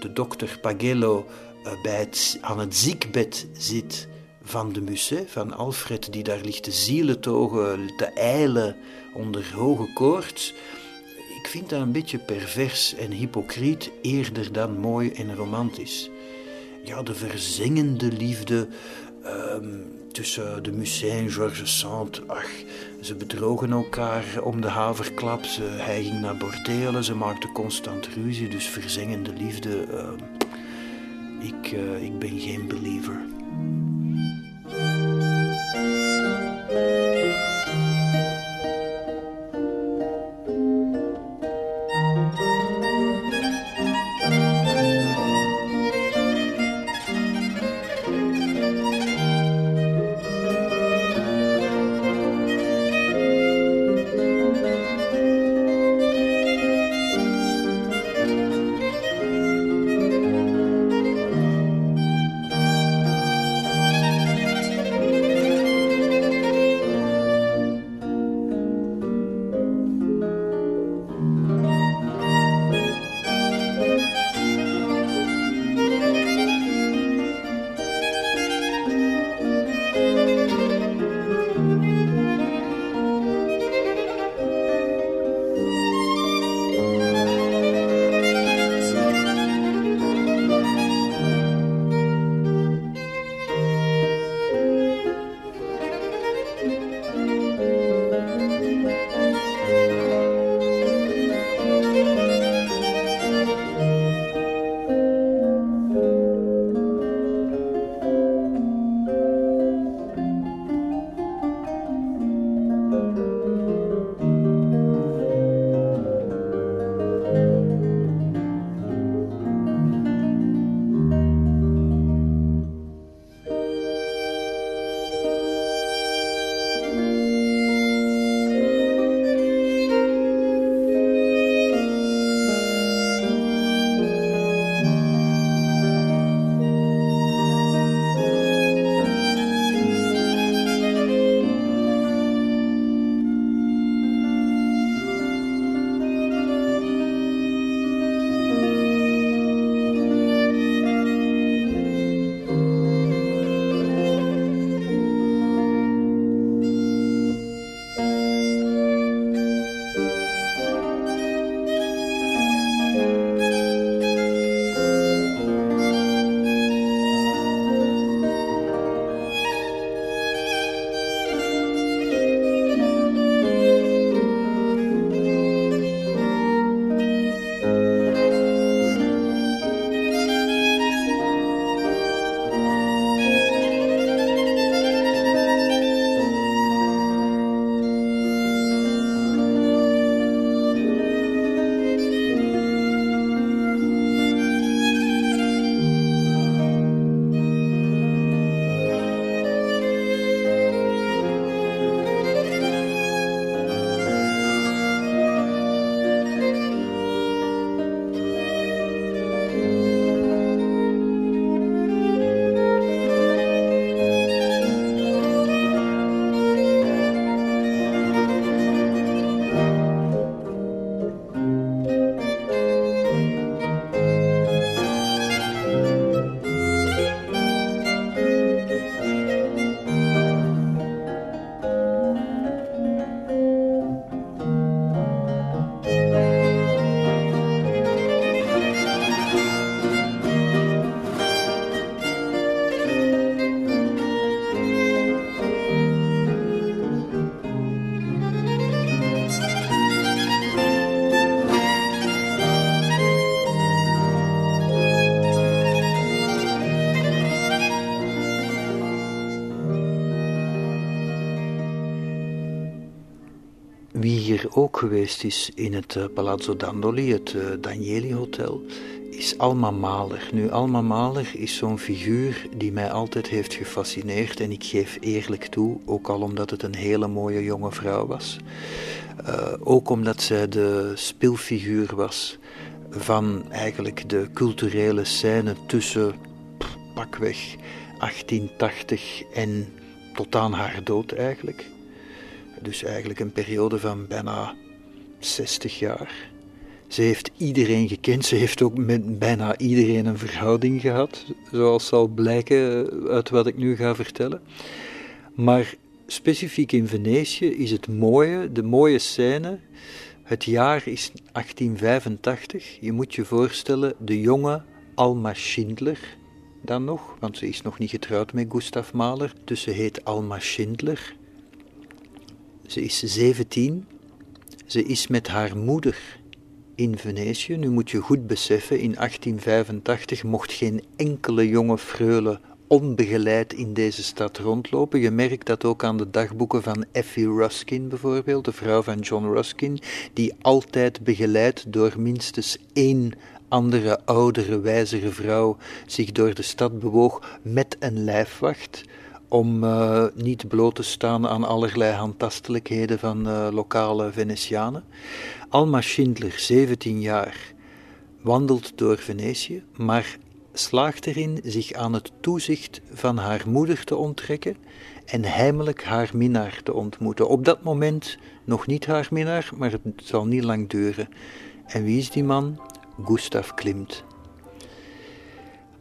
de dokter Pagello uh, bij het, aan het ziekbed zit van de Musset, van Alfred, die daar ligt te zieletogen, te eilen onder hoge koorts. Ik vind dat een beetje pervers en hypocriet, eerder dan mooi en romantisch. Ja, de verzengende liefde um, tussen de Musset en Georges Sand. Ach, ze bedrogen elkaar om de haverklap. Ze, hij ging naar bordelen, ze maakten constant ruzie. Dus verzengende liefde. Uh, ik, uh, ik ben geen believer. Geweest is in het uh, Palazzo Dandoli, het uh, Danieli Hotel, is Alma Mahler. Nu, Alma Mahler is zo'n figuur die mij altijd heeft gefascineerd en ik geef eerlijk toe, ook al omdat het een hele mooie jonge vrouw was. Uh, ook omdat zij de speelfiguur was van eigenlijk de culturele scène tussen pakweg 1880 en tot aan haar dood eigenlijk. Dus eigenlijk een periode van bijna 60 jaar. Ze heeft iedereen gekend. Ze heeft ook met bijna iedereen een verhouding gehad, zoals zal blijken uit wat ik nu ga vertellen. Maar specifiek in Venetië is het mooie, de mooie scène. Het jaar is 1885. Je moet je voorstellen, de jonge Alma Schindler, dan nog, want ze is nog niet getrouwd met Gustav Mahler, dus ze heet Alma Schindler. Ze is 17. Ze is met haar moeder in Venetië. Nu moet je goed beseffen, in 1885 mocht geen enkele jonge freule onbegeleid in deze stad rondlopen. Je merkt dat ook aan de dagboeken van Effie Ruskin bijvoorbeeld, de vrouw van John Ruskin, die altijd begeleid door minstens één andere oudere, wijzere vrouw zich door de stad bewoog met een lijfwacht om uh, niet bloot te staan aan allerlei handtastelijkheden van uh, lokale Venetianen. Alma Schindler, 17 jaar, wandelt door Venetië, maar slaagt erin zich aan het toezicht van haar moeder te onttrekken en heimelijk haar minnaar te ontmoeten. Op dat moment nog niet haar minnaar, maar het zal niet lang duren. En wie is die man? Gustav Klimt.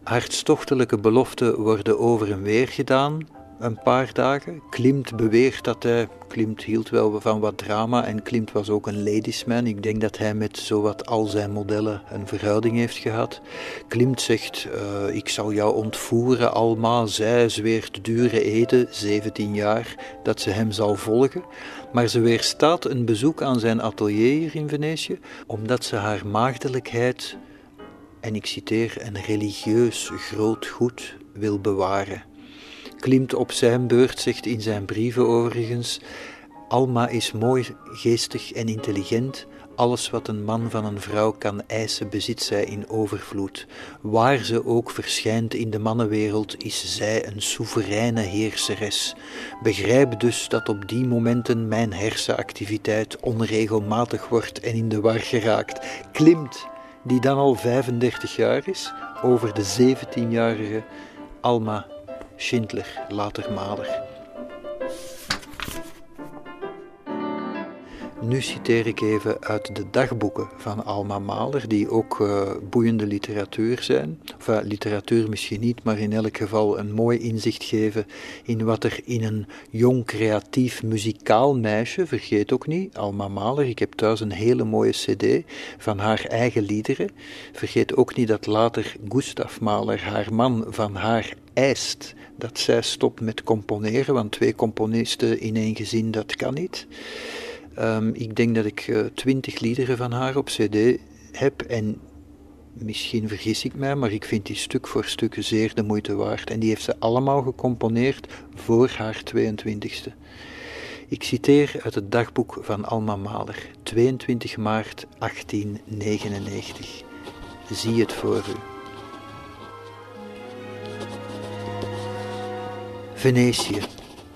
Hartstochtelijke beloften worden over en weer gedaan, een paar dagen. Klimt beweert dat hij, Klimt hield wel van wat drama en Klimt was ook een ladiesman. Ik denk dat hij met zowat al zijn modellen een verhouding heeft gehad. Klimt zegt, uh, ik zal jou ontvoeren, Alma. Zij zweert dure eden, 17 jaar, dat ze hem zal volgen. Maar ze weerstaat een bezoek aan zijn atelier hier in Venetië, omdat ze haar maagdelijkheid, en ik citeer, een religieus groot goed wil bewaren. Klimt op zijn beurt zegt in zijn brieven overigens: Alma is mooi, geestig en intelligent. Alles wat een man van een vrouw kan eisen, bezit zij in overvloed. Waar ze ook verschijnt in de mannenwereld, is zij een soevereine heerseres. Begrijp dus dat op die momenten mijn hersenactiviteit onregelmatig wordt en in de war geraakt. Klimt, die dan al 35 jaar is, over de 17-jarige Alma Schindler, later Mahler. Nu citeer ik even uit de dagboeken van Alma Mahler, die ook uh, boeiende literatuur zijn. Uh, literatuur misschien niet, maar in elk geval een mooi inzicht geven in wat er in een jong, creatief, muzikaal meisje, vergeet ook niet, Alma Mahler, ik heb thuis een hele mooie cd van haar eigen liederen. Vergeet ook niet dat later Gustav Mahler, haar man, van haar eist dat zij stopt met componeren, want twee componisten in één gezin, dat kan niet. Um, ik denk dat ik uh, twintig liederen van haar op cd heb en misschien vergis ik mij, maar ik vind die stuk voor stuk zeer de moeite waard. En die heeft ze allemaal gecomponeerd voor haar 22e. Ik citeer uit het dagboek van Alma Mahler, 22 maart 1899. Zie het voor u. Venetië.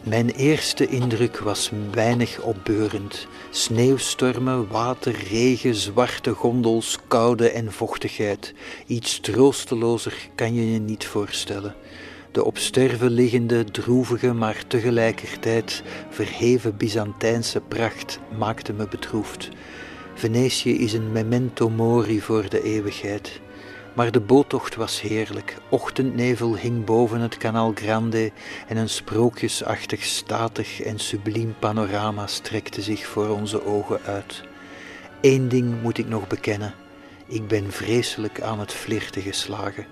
Mijn eerste indruk was weinig opbeurend. Sneeuwstormen, water, regen, zwarte gondels, koude en vochtigheid. Iets troostelozer kan je je niet voorstellen. De op sterven liggende, droevige, maar tegelijkertijd verheven Byzantijnse pracht maakte me bedroefd. Venetië is een memento mori voor de eeuwigheid. Maar de boottocht was heerlijk. Ochtendnevel hing boven het Canal Grande en een sprookjesachtig statig en subliem panorama strekte zich voor onze ogen uit. Eén ding moet ik nog bekennen. Ik ben vreselijk aan het flirten geslagen.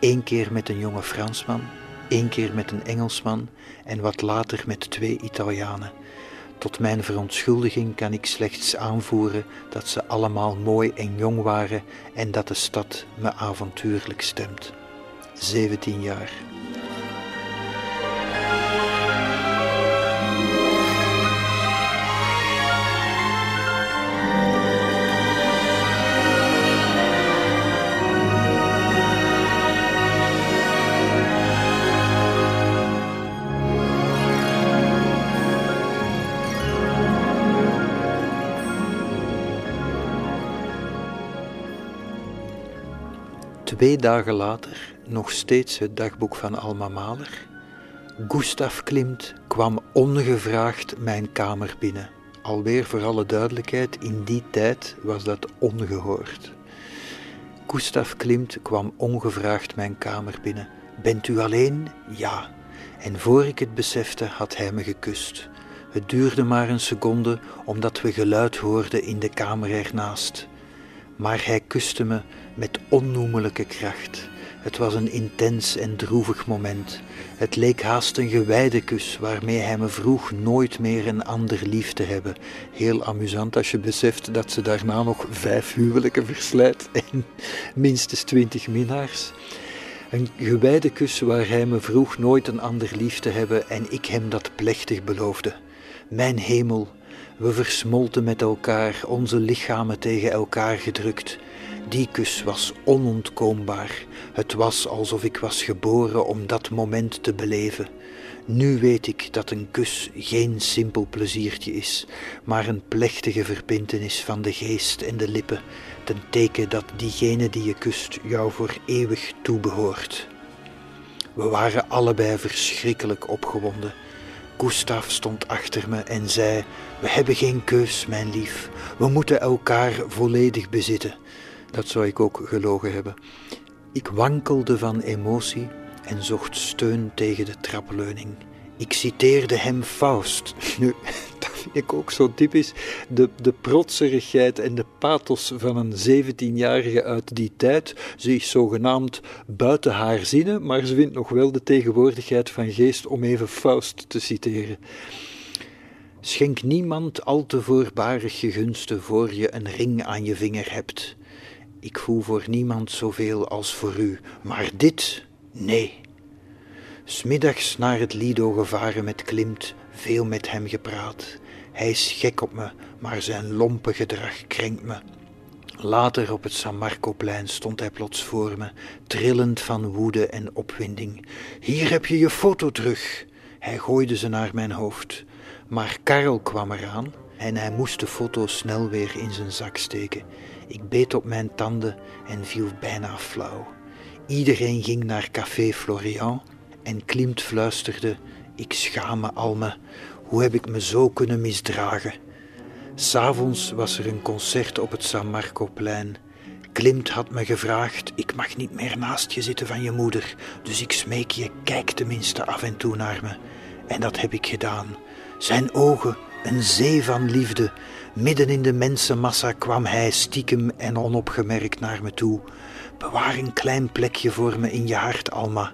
Eén keer met een jonge Fransman, één keer met een Engelsman en wat later met twee Italianen. Tot mijn verontschuldiging kan ik slechts aanvoeren dat ze allemaal mooi en jong waren en dat de stad me avontuurlijk stemt. 17 jaar. Twee dagen later, nog steeds het dagboek van Alma Mahler. Gustav Klimt kwam ongevraagd mijn kamer binnen. Alweer voor alle duidelijkheid, in die tijd was dat ongehoord. Gustav Klimt kwam ongevraagd mijn kamer binnen. Bent u alleen? Ja. En voor ik het besefte, had hij me gekust. Het duurde maar een seconde, omdat we geluid hoorden in de kamer ernaast. Maar hij kuste me met onnoemelijke kracht. Het was een intens en droevig moment. Het leek haast een gewijde kus waarmee hij me vroeg nooit meer een ander lief te hebben. Heel amusant als je beseft dat ze daarna nog vijf huwelijken verslijt en minstens twintig minnaars. Een gewijde kus waar hij me vroeg nooit een ander lief te hebben en ik hem dat plechtig beloofde. Mijn hemel, we versmolten met elkaar, onze lichamen tegen elkaar gedrukt. Die kus was onontkoombaar. Het was alsof ik was geboren om dat moment te beleven. Nu weet ik dat een kus geen simpel pleziertje is, maar een plechtige verbintenis van de geest en de lippen, ten teken dat diegene die je kust jou voor eeuwig toebehoort. We waren allebei verschrikkelijk opgewonden. Gustav stond achter me en zei: We hebben geen keus, mijn lief. We moeten elkaar volledig bezitten. Dat zou ik ook gelogen hebben. Ik wankelde van emotie en zocht steun tegen de trapleuning. Ik citeerde hem Faust. Nu, dat vind ik ook zo typisch. De, de protserigheid en de pathos van een 17-jarige uit die tijd. Ze is zogenaamd buiten haar zinnen, maar ze vindt nog wel de tegenwoordigheid van geest om even Faust te citeren. Schenk niemand al te voorbarig je gunsten voor je een ring aan je vinger hebt. Ik voel voor niemand zoveel als voor u, maar dit, nee. Smiddags naar het Lido gevaren met Klimt, veel met hem gepraat. Hij is gek op me, maar zijn lompe gedrag krenkt me. Later op het San Marcoplein stond hij plots voor me, trillend van woede en opwinding. Hier heb je je foto terug. Hij gooide ze naar mijn hoofd. Maar Karel kwam eraan en hij moest de foto snel weer in zijn zak steken. Ik beet op mijn tanden en viel bijna flauw. Iedereen ging naar Café Florian en Klimt fluisterde: Ik schaam me, Alme. Hoe heb ik me zo kunnen misdragen? S'avonds was er een concert op het San Marcoplein. Klimt had me gevraagd: Ik mag niet meer naast je zitten van je moeder, dus ik smeek je, kijk tenminste af en toe naar me. En dat heb ik gedaan. Zijn ogen, een zee van liefde, Midden in de mensenmassa kwam hij stiekem en onopgemerkt naar me toe. Bewaar een klein plekje voor me in je hart, Alma.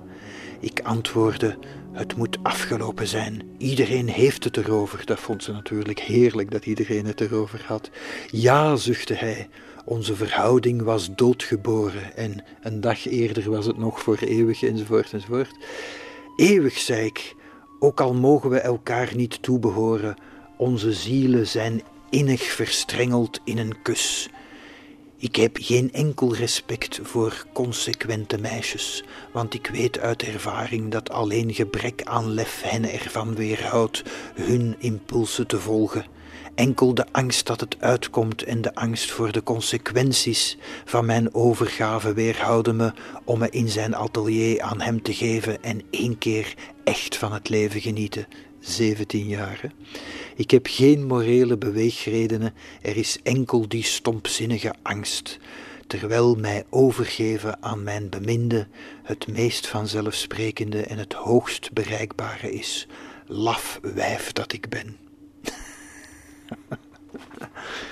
Ik antwoordde: Het moet afgelopen zijn. Iedereen heeft het erover. Dat vond ze natuurlijk heerlijk dat iedereen het erover had. Ja, zuchtte hij. Onze verhouding was doodgeboren en een dag eerder was het nog voor eeuwig, enzovoort, enzovoort. Eeuwig, zei ik, ook al mogen we elkaar niet toebehoren, onze zielen zijn innig verstrengeld in een kus. Ik heb geen enkel respect voor consequente meisjes, want ik weet uit ervaring dat alleen gebrek aan lef hen ervan weerhoudt hun impulsen te volgen. Enkel de angst dat het uitkomt en de angst voor de consequenties van mijn overgave weerhouden me om me in zijn atelier aan hem te geven en één keer echt van het leven genieten. 17 jaar. Ik heb geen morele beweegredenen, er is enkel die stompzinnige angst, terwijl mij overgeven aan mijn beminde het meest vanzelfsprekende en het hoogst bereikbare is. Laf wijf dat ik ben.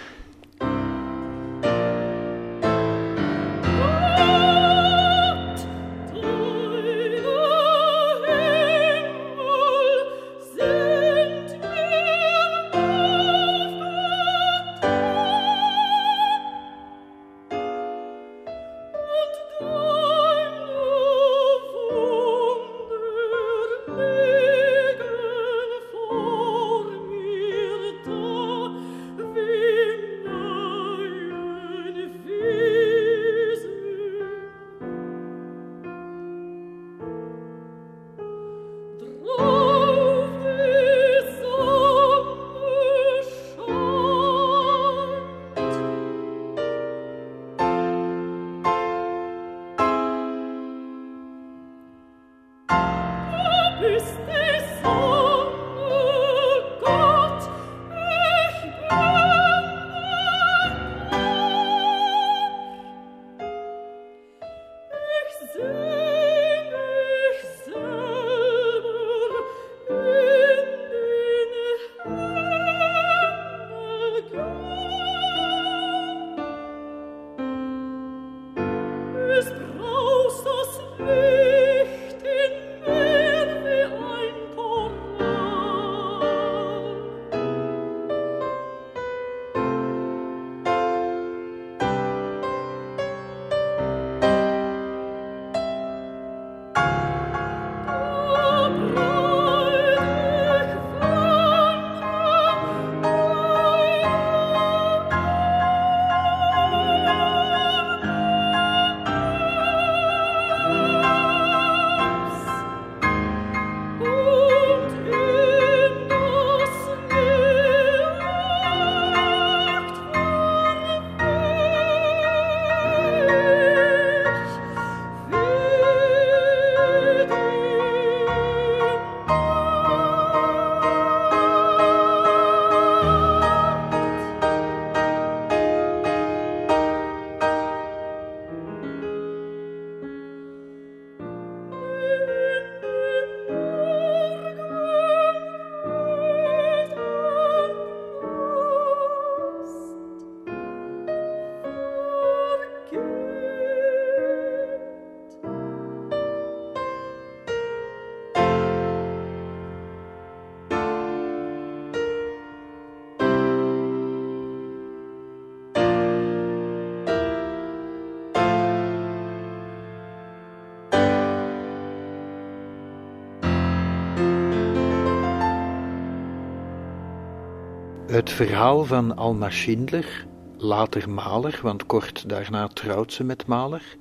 Het verhaal van Alma Schindler, later Maler, want kort daarna trouwt ze met Maler,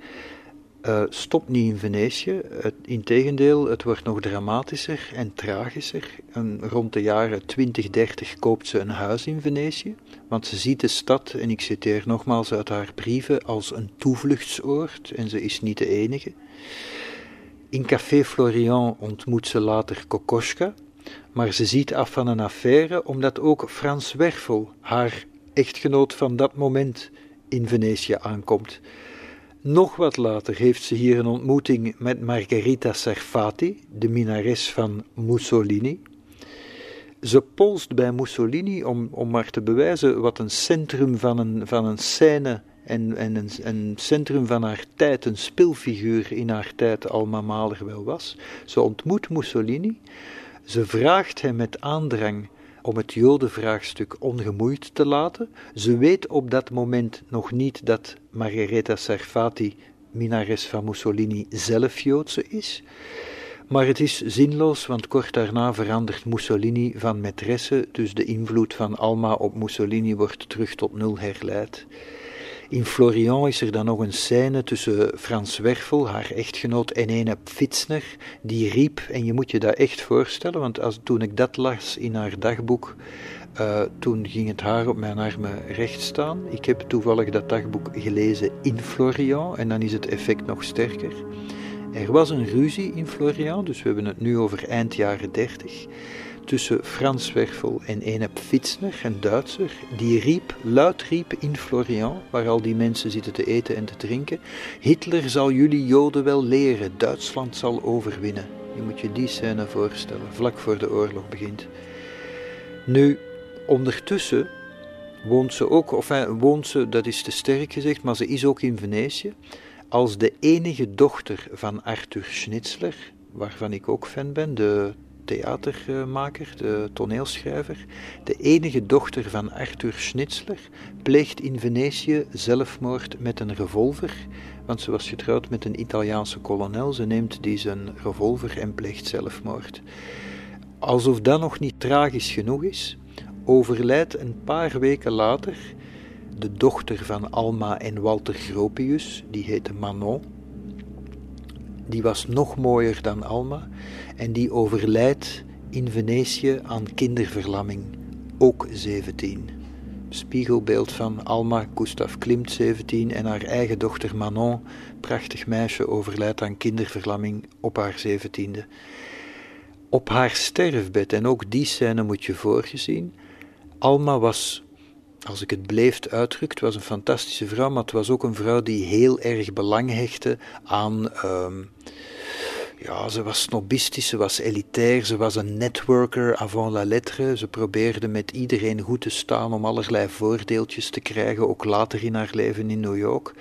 uh, stopt niet in Venetië. integendeel, het wordt nog dramatischer en tragischer. En rond de jaren 2030 koopt ze een huis in Venetië, want ze ziet de stad, en ik citeer nogmaals uit haar brieven, als een toevluchtsoord, en ze is niet de enige. In Café Florian ontmoet ze later Kokoschka, maar ze ziet af van een affaire omdat ook Frans Werfel, haar echtgenoot van dat moment, in Venetië aankomt. Nog wat later heeft ze hier een ontmoeting met Margherita Serfati, de minares van Mussolini. Ze polst bij Mussolini om, om maar te bewijzen wat een centrum van een, van een scène en, en een, een centrum van haar tijd, een spilfiguur in haar tijd, Alma Mahler wel was. Ze ontmoet Mussolini, ze vraagt hem met aandrang om het Jodenvraagstuk ongemoeid te laten. Ze weet op dat moment nog niet dat Margherita Serfati, minares van Mussolini, zelf Joodse is. Maar het is zinloos, want kort daarna verandert Mussolini van maîtresse, dus de invloed van Alma op Mussolini wordt terug tot nul herleid. In Florian is er dan nog een scène tussen Frans Werfel, haar echtgenoot, en ene Pfitzner, die riep, en je moet je dat echt voorstellen, want als, toen ik dat las in haar dagboek, uh, toen ging het haar op mijn armen recht staan. Ik heb toevallig dat dagboek gelezen in Florian, en dan is het effect nog sterker. Er was een ruzie in Florian, dus we hebben het nu over eind jaren dertig tussen Frans Werfel en ene Pfitzner, een Duitser, die riep, luid riep in Florian, waar al die mensen zitten te eten en te drinken, Hitler zal jullie Joden wel leren, Duitsland zal overwinnen. Je moet je die scène voorstellen, vlak voor de oorlog begint. Nu, ondertussen woont ze ook, of woont ze, dat is te sterk gezegd, maar ze is ook in Venetië, als de enige dochter van Arthur Schnitzler, waarvan ik ook fan ben, de theatermaker, de toneelschrijver, de enige dochter van Arthur Schnitzler, pleegt in Venetië zelfmoord met een revolver, want ze was getrouwd met een Italiaanse kolonel. Ze neemt die zijn revolver en pleegt zelfmoord. Alsof dat nog niet tragisch genoeg is, overlijdt een paar weken later de dochter van Alma en Walter Gropius, die heette Manon. Die was nog mooier dan Alma en die overlijdt in Venetië aan kinderverlamming, ook 17. Spiegelbeeld van Alma Gustav Klimt 17 en haar eigen dochter Manon, prachtig meisje, overlijdt aan kinderverlamming op haar 17e. Op haar sterfbed, en ook die scène moet je voorgezien, Alma was, als ik het beleefd uitdrukt, was een fantastische vrouw, maar het was ook een vrouw die heel erg belang hechtte aan. Uh, ja, ze was snobistisch, ze was elitair, ze was een networker avant la lettre. Ze probeerde met iedereen goed te staan om allerlei voordeeltjes te krijgen, ook later in haar leven in New York.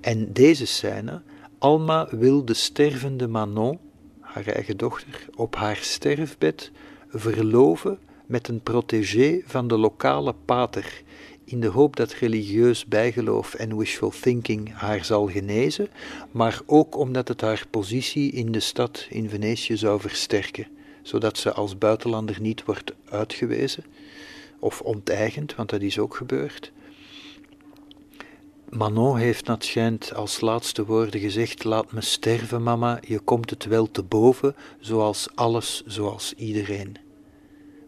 En deze scène, Alma wil de stervende Manon, haar eigen dochter, op haar sterfbed verloven met een protégé van de lokale pater in de hoop dat religieus bijgeloof en wishful thinking haar zal genezen, maar ook omdat het haar positie in de stad in Venetië zou versterken, zodat ze als buitenlander niet wordt uitgewezen of onteigend, want dat is ook gebeurd. Manon heeft dat schijnt als laatste woorden gezegd: Laat me sterven, mama, je komt het wel te boven, zoals alles, zoals iedereen.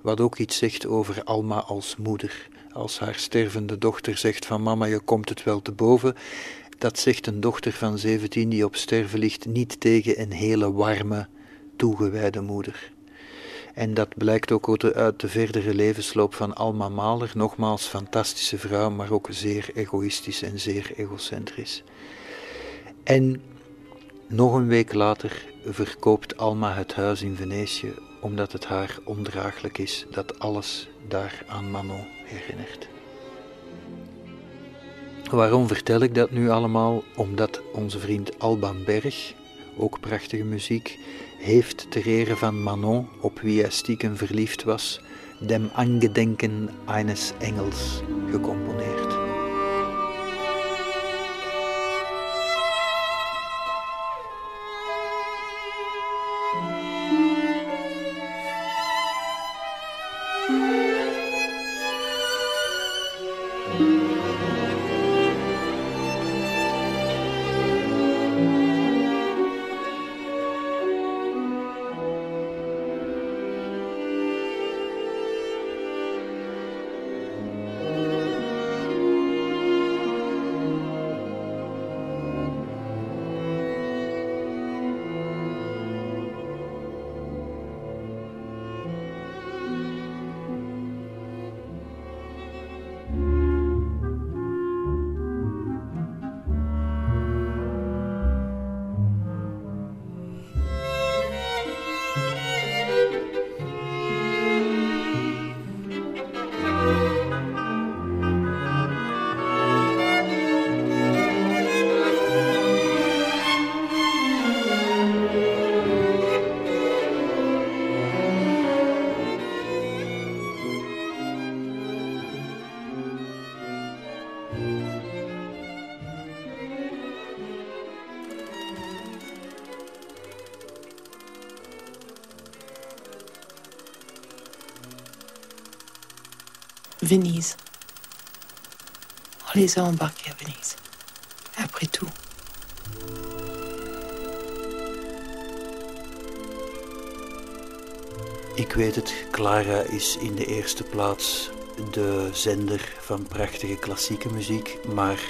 Wat ook iets zegt over Alma als moeder als haar stervende dochter zegt van mama, je komt het wel te boven, dat zegt een dochter van 17 die op sterven ligt niet tegen een hele warme, toegewijde moeder. En dat blijkt ook uit de verdere levensloop van Alma Mahler, nogmaals fantastische vrouw, maar ook zeer egoïstisch en zeer egocentrisch. En nog een week later verkoopt Alma het huis in Venetië omdat het haar ondraaglijk is dat alles daar aan Manon Waarom vertel ik dat nu allemaal? Omdat onze vriend Alban Berg, ook prachtige muziek, heeft ter ere van Manon, op wie hij stiekem verliefd was, Dem Angedenken eines Engels gecomponeerd. Les a embarqués à Venise. Après tout. Ik weet het, Clara is in de eerste plaats de zender van prachtige klassieke muziek, maar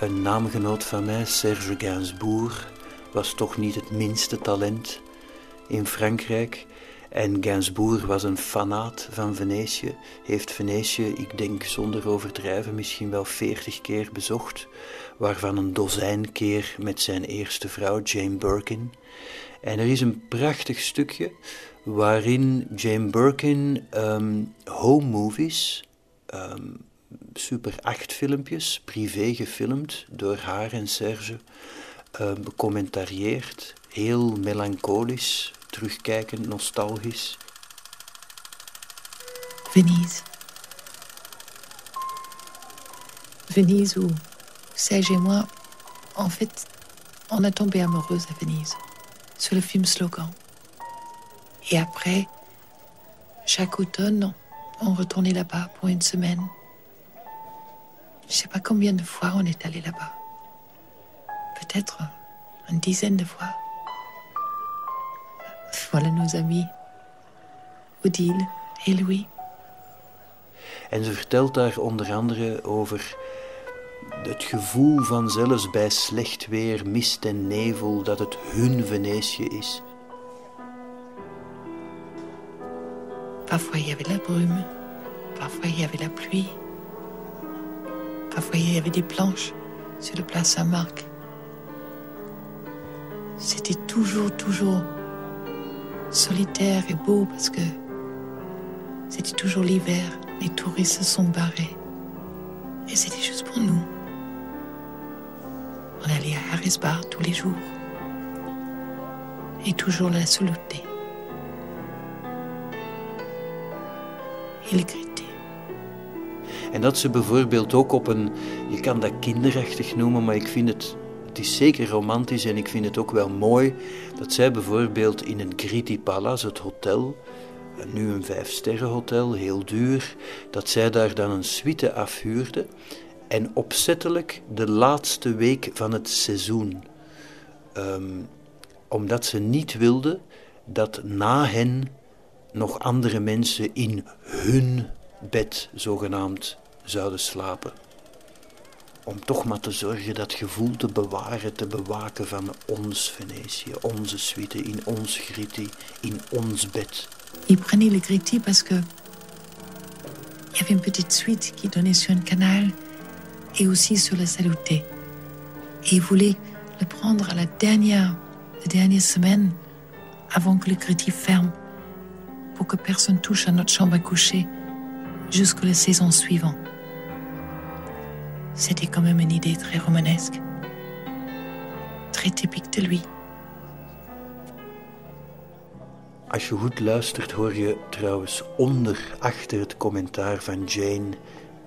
een naamgenoot van mij, Serge Gainsbourg, was toch niet het minste talent in Frankrijk. En Gainsbourg was een fanaat van Venetië, heeft Venetië, ik denk zonder overdrijven, misschien wel veertig keer bezocht, waarvan een dozijn keer met zijn eerste vrouw, Jane Birkin. En er is een prachtig stukje waarin Jane Birkin um, home movies, um, super acht filmpjes, privé gefilmd door haar en Serge, um, becommentarieert, heel melancholisch, nostalgisch. Venise. Venise où Serge et moi, en fait, on est tombé amoureuse à Venise, sur le film Slogan. Et après, chaque automne, on retournait là-bas pour une semaine. Je sais pas combien de fois on est allé là-bas. Peut-être une dizaine de fois. Voilà nos amis, Odile et Louis. En ze vertelt daar onder andere over het gevoel van zelfs bij slecht weer, mist en nevel, dat het hun Venetië is. Parfois il y avait la brume, parfois il y avait la pluie, parfois il y avait des planches sur le place Saint-Marc. C'était toujours, toujours solitaire et beau parce que c'était toujours l'hiver, les touristes sont barrés. Et c'était juste pour nous. On allait à Harris Bar tous les jours. Et toujours la saluter. En dat ze bijvoorbeeld ook op een, je kan dat kinderachtig noemen, maar ik vind het, het is zeker romantisch en ik vind het ook wel mooi dat zij bijvoorbeeld in een Gritti Palace, het hotel, nu een vijfsterrenhotel, heel duur, dat zij daar dan een suite afhuurde en opzettelijk de laatste week van het seizoen. Um, omdat ze niet wilde dat na hen nog andere mensen in hun bed zogenaamd zouden slapen. Om toch maar te zorgen dat gevoel te bewaren, te bewaken van ons Venetië, onze suite, in ons Gritti, in ons bed. Il prenait le Gritti parce que il y avait une petite suite qui donnait sur un canal et aussi sur le Saluté. Et il voulait le prendre à la dernière, la dernière semaine avant que le Gritti ferme pour que personne touche à notre chambre à coucher jusqu'à la saison suivante. C'était quand même une idée très romanesque, très typique de lui. Als je goed luistert, hoor je trouwens onder, achter het commentaar van Jane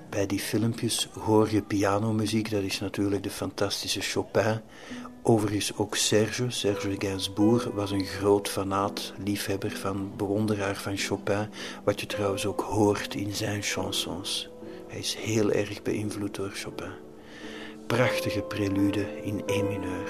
bij die filmpjes, hoor je pianomuziek. Dat is natuurlijk de fantastische Chopin. Overigens ook Serge, Serge Gainsbourg, was een groot fanaat, liefhebber van, bewonderaar van Chopin. Wat je trouwens ook hoort in zijn chansons. Hij is heel erg beïnvloed door Chopin. Prachtige prelude in E mineur.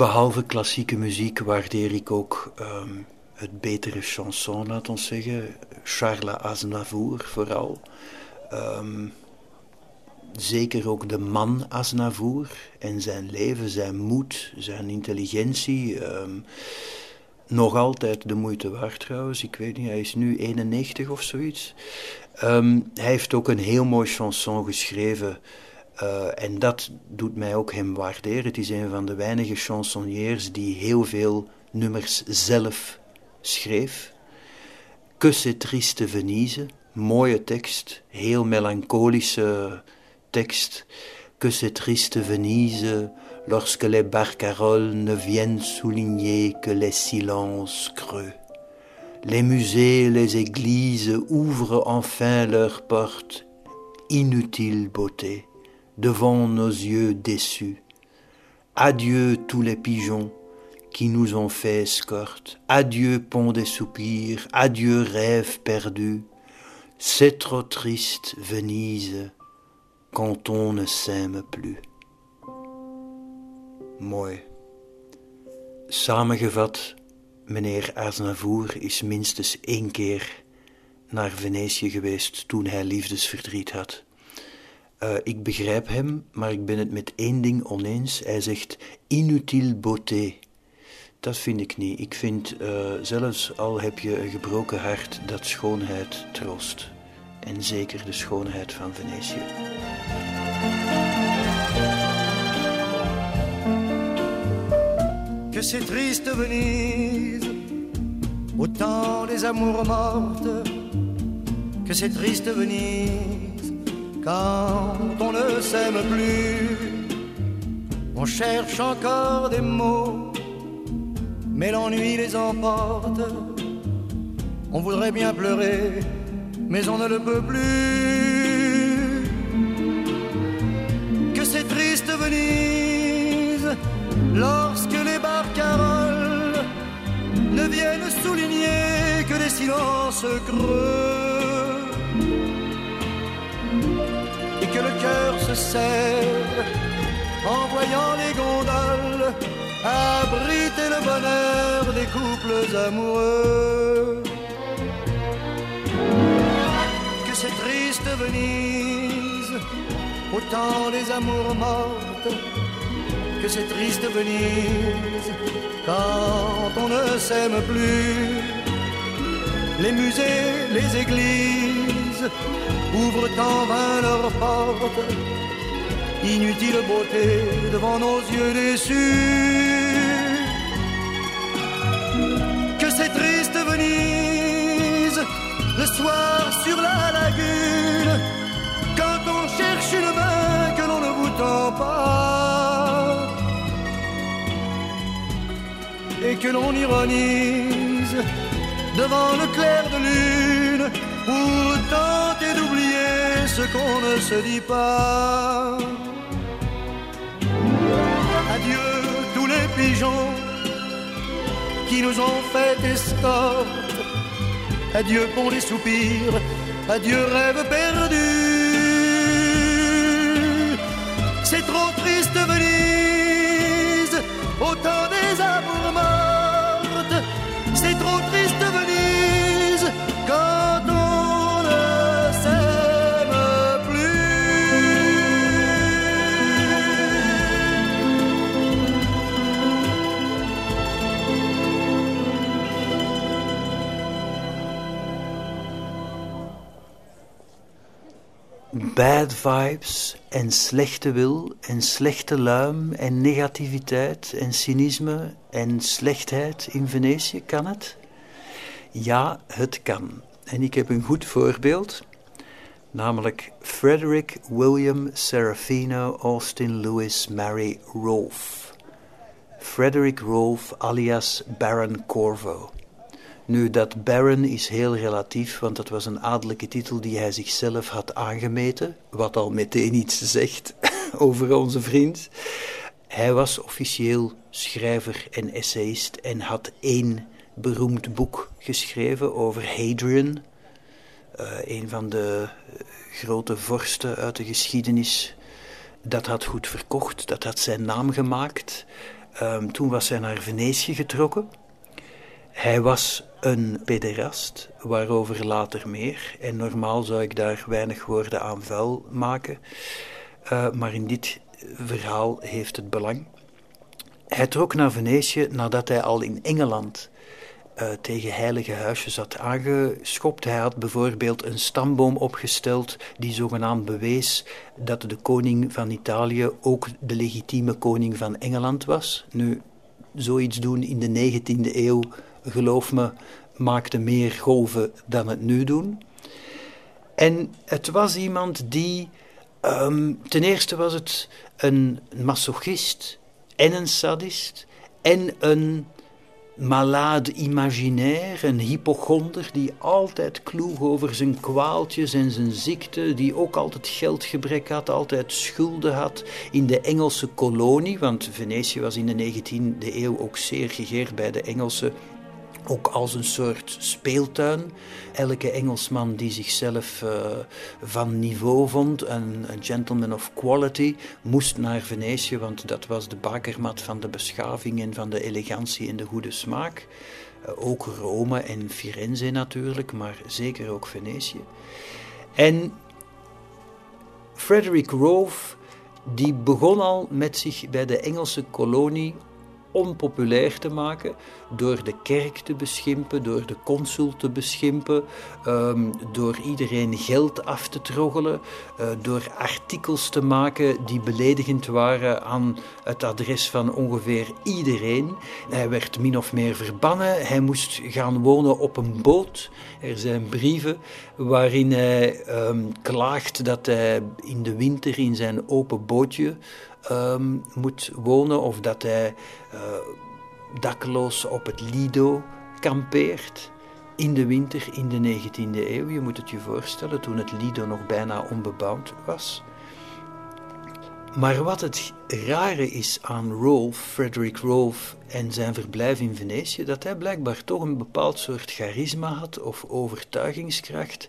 Behalve klassieke muziek waardeer ik ook ehm, het betere chanson, laat ons zeggen. Charles Aznavour vooral. Ehm, zeker ook de man Aznavour en zijn leven, zijn moed, zijn intelligentie. Ehm, nog altijd de moeite waard trouwens. Ik weet niet, hij is nu 91 of zoiets. Hij heeft ook een heel mooi chanson geschreven. Uh, en dat doet mij ook hem waarderen. Het is een van de weinige chansonniers die heel veel nummers zelf schreef. Que c'est triste Venise, mooie tekst, heel melancholische tekst. Que c'est triste Venise, lorsque les barcaroles ne viennent souligner que les silences creux. Les musées, les églises ouvrent enfin leurs portes, inutile beauté, devant nos yeux déçus. Adieu tous les pigeons qui nous ont fait escorte, adieu pont des soupirs, adieu rêve perdu. C'est trop triste, Venise, quand on ne s'aime plus. Mooi. Samengevat, meneer Aznavour is minstens één keer naar Venetië geweest toen hij liefdesverdriet had. Uh, ik begrijp hem, maar ik ben het met één ding oneens. Hij zegt inutile beauté. Dat vind ik niet. Ik vind, uh, zelfs al heb je een gebroken hart, dat schoonheid troost. En zeker de schoonheid van Venetië. Que c'est triste Venise, au temps des amours mortes. Que c'est triste Venise, quand on ne s'aime plus. On cherche encore des mots, mais l'ennui les emporte. On voudrait bien pleurer, mais on ne le peut plus. Que c'est triste Venise, lorsque les barcaroles ne viennent souligner que les silences creux le cœur se serre en voyant les gondoles abriter le bonheur des couples amoureux. Que c'est triste Venise, au temps des amours mortes que c'est triste Venise quand on ne s'aime plus. Les musées, les églises ouvrent en vain leurs portes. Inutile beauté devant nos yeux déçus. Que c'est triste Venise le soir sur la lagune quand on cherche une main que l'on ne vous tend pas et que l'on ironise devant le clair de lune pour tenter d'oublier ce qu'on ne se dit pas. Adieu tous les pigeons qui nous ont fait escorte. Adieu pour les soupirs, adieu rêve perdu. C'est trop triste Venise, autant des amours Bad vibes en slechte wil en slechte luim en negativiteit en cynisme en slechtheid in Venetië, kan het? Ja, het kan. En ik heb een goed voorbeeld, namelijk Frederick William Serafino Austin Lewis Mary Rolfe. Frederick Rolfe alias Baron Corvo. Nu, dat Baron is heel relatief, want dat was een adellijke titel die hij zichzelf had aangemeten, wat al meteen iets zegt over onze vriend. Hij was officieel schrijver en essayist en had één beroemd boek geschreven over Hadrian, uh, een van de grote vorsten uit de geschiedenis. Dat had goed verkocht, dat had zijn naam gemaakt. Ehm, toen was hij naar Venetië getrokken. Hij was een pederast, waarover later meer. En normaal zou ik daar weinig woorden aan vuil maken. Uh, maar in dit verhaal heeft het belang. Hij trok naar Venetië nadat hij al in Engeland uh, tegen heilige huisjes had aangeschopt. Hij had bijvoorbeeld een stamboom opgesteld die zogenaamd bewees dat de koning van Italië ook de legitieme koning van Engeland was. Nu, zoiets doen in de 19e eeuw, geloof me, maakte meer golven dan het nu doen. En het was iemand die, um, ten eerste was het een masochist en een sadist en een malade imaginaire, een hypochonder die altijd kloeg over zijn kwaaltjes en zijn ziekte, die ook altijd geldgebrek had, altijd schulden had in de Engelse kolonie, want Venetië was in de 19e eeuw ook zeer gegeerd bij de Engelsen ook als een soort speeltuin. Elke Engelsman die zichzelf uh, van niveau vond, een, gentleman of quality, moest naar Venetië, want dat was de bakermat van de beschaving en van de elegantie en de goede smaak. Uh, ook Rome en Firenze natuurlijk, maar zeker ook Venetië. En Frederick Rove, die begon al met zich bij de Engelse kolonie onpopulair te maken door de kerk te beschimpen, door de consul te beschimpen, um, door iedereen geld af te troggelen, uh, door artikels te maken die beledigend waren aan het adres van ongeveer iedereen. Hij werd min of meer verbannen, hij moest gaan wonen op een boot. Er zijn brieven waarin hij um, klaagt dat hij in de winter in zijn open bootje um, moet wonen of dat hij uh, dakloos op het Lido kampeert in de winter in de 19e eeuw. Je moet het je voorstellen, toen het Lido nog bijna onbebouwd was. Maar wat het rare is aan Rolf, Frederick Rolf en zijn verblijf in Venetië, dat hij blijkbaar toch een bepaald soort charisma had of overtuigingskracht,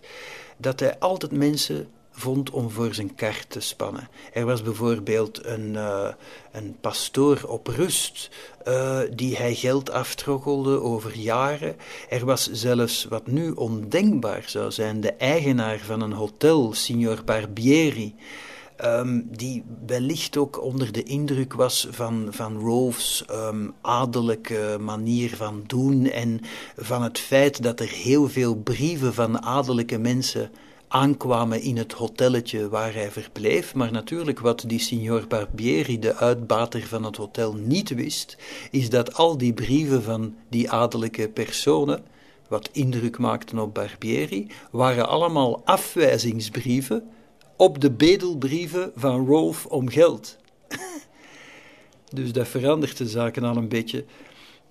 dat hij altijd mensen vond om voor zijn kar te spannen. Er was bijvoorbeeld een, uh, een pastoor op rust uh, die hij geld aftroggelde over jaren. Er was zelfs wat nu ondenkbaar zou zijn, de eigenaar van een hotel, signor Barbieri. Um, die wellicht ook onder de indruk was van, van Rolfs um, adellijke manier van doen en van het feit dat er heel veel brieven van adellijke mensen aankwamen in het hotelletje waar hij verbleef. Maar natuurlijk wat die signor Barbieri, de uitbater van het hotel, niet wist, is dat al die brieven van die adellijke personen, wat indruk maakten op Barbieri, waren allemaal afwijzingsbrieven op de bedelbrieven van Rolf om geld. dus dat verandert de zaken al een beetje.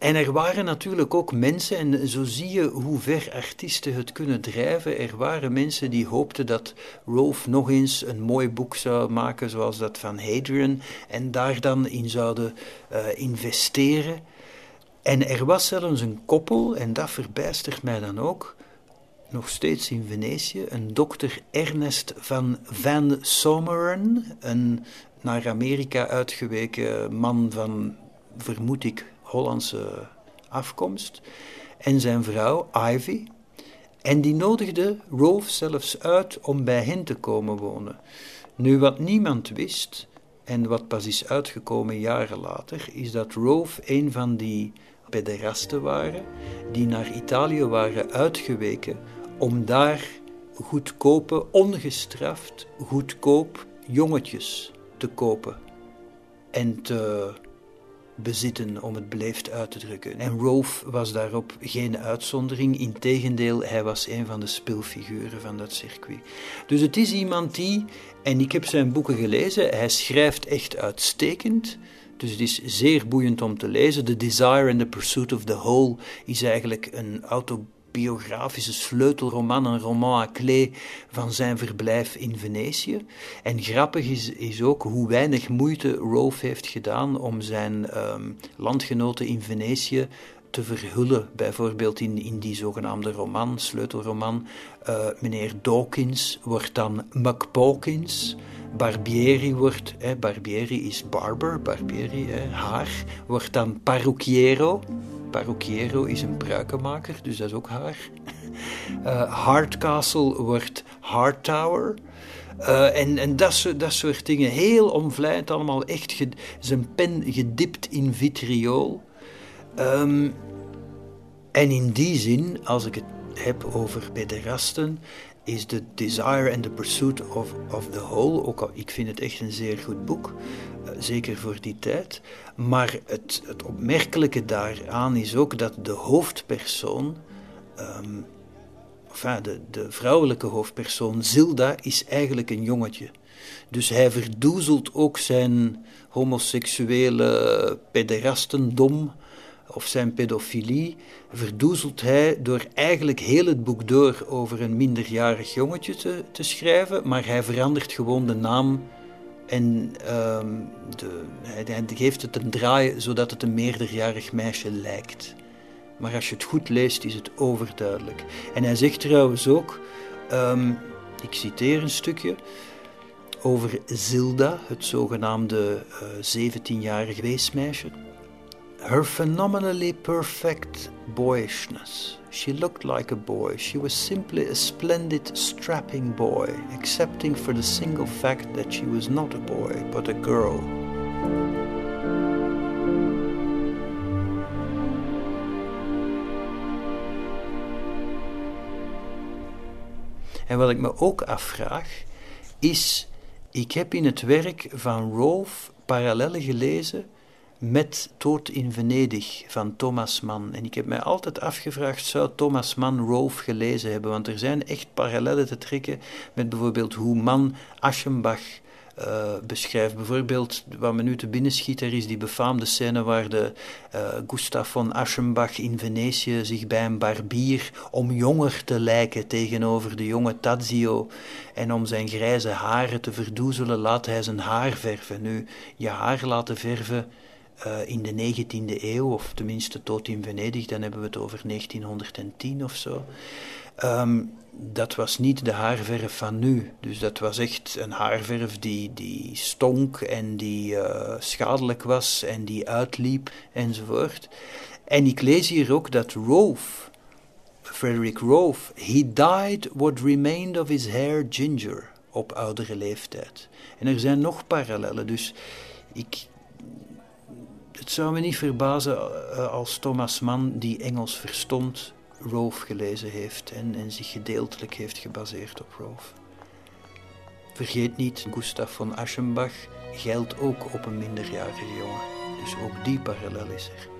En er waren natuurlijk ook mensen, en zo zie je hoe ver artiesten het kunnen drijven. Er waren mensen die hoopten dat Rolf nog eens een mooi boek zou maken, zoals dat van Hadrian, en daar dan in zouden uh, investeren. En er was zelfs een koppel, en dat verbijstert mij dan ook, nog steeds in Venetië, een dokter Ernest van Van Someren, een naar Amerika uitgeweken man van, vermoed ik, Hollandse afkomst, en zijn vrouw Ivy. En die nodigde Rolf zelfs uit om bij hen te komen wonen. Nu, wat niemand wist, en wat pas is uitgekomen jaren later, is dat Rolf een van die pederasten waren die naar Italië waren uitgeweken om daar goedkope, ongestraft, goedkoop jongetjes te kopen en te bezitten, om het beleefd uit te drukken. En Rolf was daarop geen uitzondering, integendeel, hij was een van de speelfiguren van dat circuit. Dus het is iemand die, en ik heb zijn boeken gelezen, hij schrijft echt uitstekend. Dus het is zeer boeiend om te lezen. The Desire and the Pursuit of the Whole is eigenlijk een autobiografie biografische sleutelroman, een roman à clé van zijn verblijf in Venetië. En grappig is, is ook hoe weinig moeite Rolf heeft gedaan om zijn um, landgenoten in Venetië te verhullen. Bijvoorbeeld in, in die zogenaamde roman, sleutelroman. Uh, meneer Dawkins wordt dan McPawkins. Barbieri wordt, Barbieri is barber, Barbieri, haar, wordt dan parrucchiero. Parrucchiero is een pruikenmaker, dus dat is ook haar. Uh, Hardcastle wordt Hardtower. Uh, en en dat, dat soort dingen. Heel omvlijend allemaal. Echt zijn pen gedipt in vitriool. Um, en in die zin, als ik het heb over pederasten, is The Desire and the Pursuit of, of the Whole, ook al ik vind het echt een zeer goed boek, uh, zeker voor die tijd. Maar het, het opmerkelijke daaraan is ook dat de hoofdpersoon, um, de, de vrouwelijke hoofdpersoon, Zilda, is eigenlijk een jongetje. Dus hij verdoezelt ook zijn homoseksuele pederastendom of zijn pedofilie verdoezelt hij door eigenlijk heel het boek door over een minderjarig jongetje te, te schrijven, maar hij verandert gewoon de naam en um, de, hij, hij, geeft het een draai zodat het een meerderjarig meisje lijkt. Maar als je het goed leest, is het overduidelijk. En hij zegt trouwens ook, um, ik citeer een stukje, over Zilda, het zogenaamde uh, eh, 17-jarige weesmeisje. Her phenomenally perfect boyishness. She looked like a boy. She was simply a splendid, strapping boy, excepting for the single fact that she was not a boy, but a girl. En wat ik me ook afvraag, is, ik heb in het werk van Rolf parallellen gelezen met Toort in Venedig van Thomas Mann. En ik heb mij altijd afgevraagd, zou Thomas Mann Rolf gelezen hebben? Want er zijn echt parallellen te trekken met bijvoorbeeld hoe Mann Aschenbach uh, beschrijft. Bijvoorbeeld, wat me nu te binnen schiet, er is die befaamde scène waar de uh, Gustav von Aschenbach in Venetië zich bij een barbier om jonger te lijken tegenover de jonge Tadzio en om zijn grijze haren te verdoezelen laat hij zijn haar verven. Nu, je haar laten verven uh, in de 19e eeuw, of tenminste tot in Venedig, dan hebben we het over 1910 of zo. Um, dat was niet de haarverf van nu. Dus dat was echt een haarverf die, die stonk en die uh, schadelijk was en die uitliep enzovoort. En ik lees hier ook dat Rove, Frederick Rove, he died what remained of his hair ginger op oudere leeftijd. En er zijn nog parallellen, dus ik, het zou me niet verbazen uh, als Thomas Mann, die Engels verstond, Rolf gelezen heeft en, en zich gedeeltelijk heeft gebaseerd op Rolf. Vergeet niet, Gustav von Aschenbach geldt ook op een minderjarige jongen. Dus ook die parallel is er.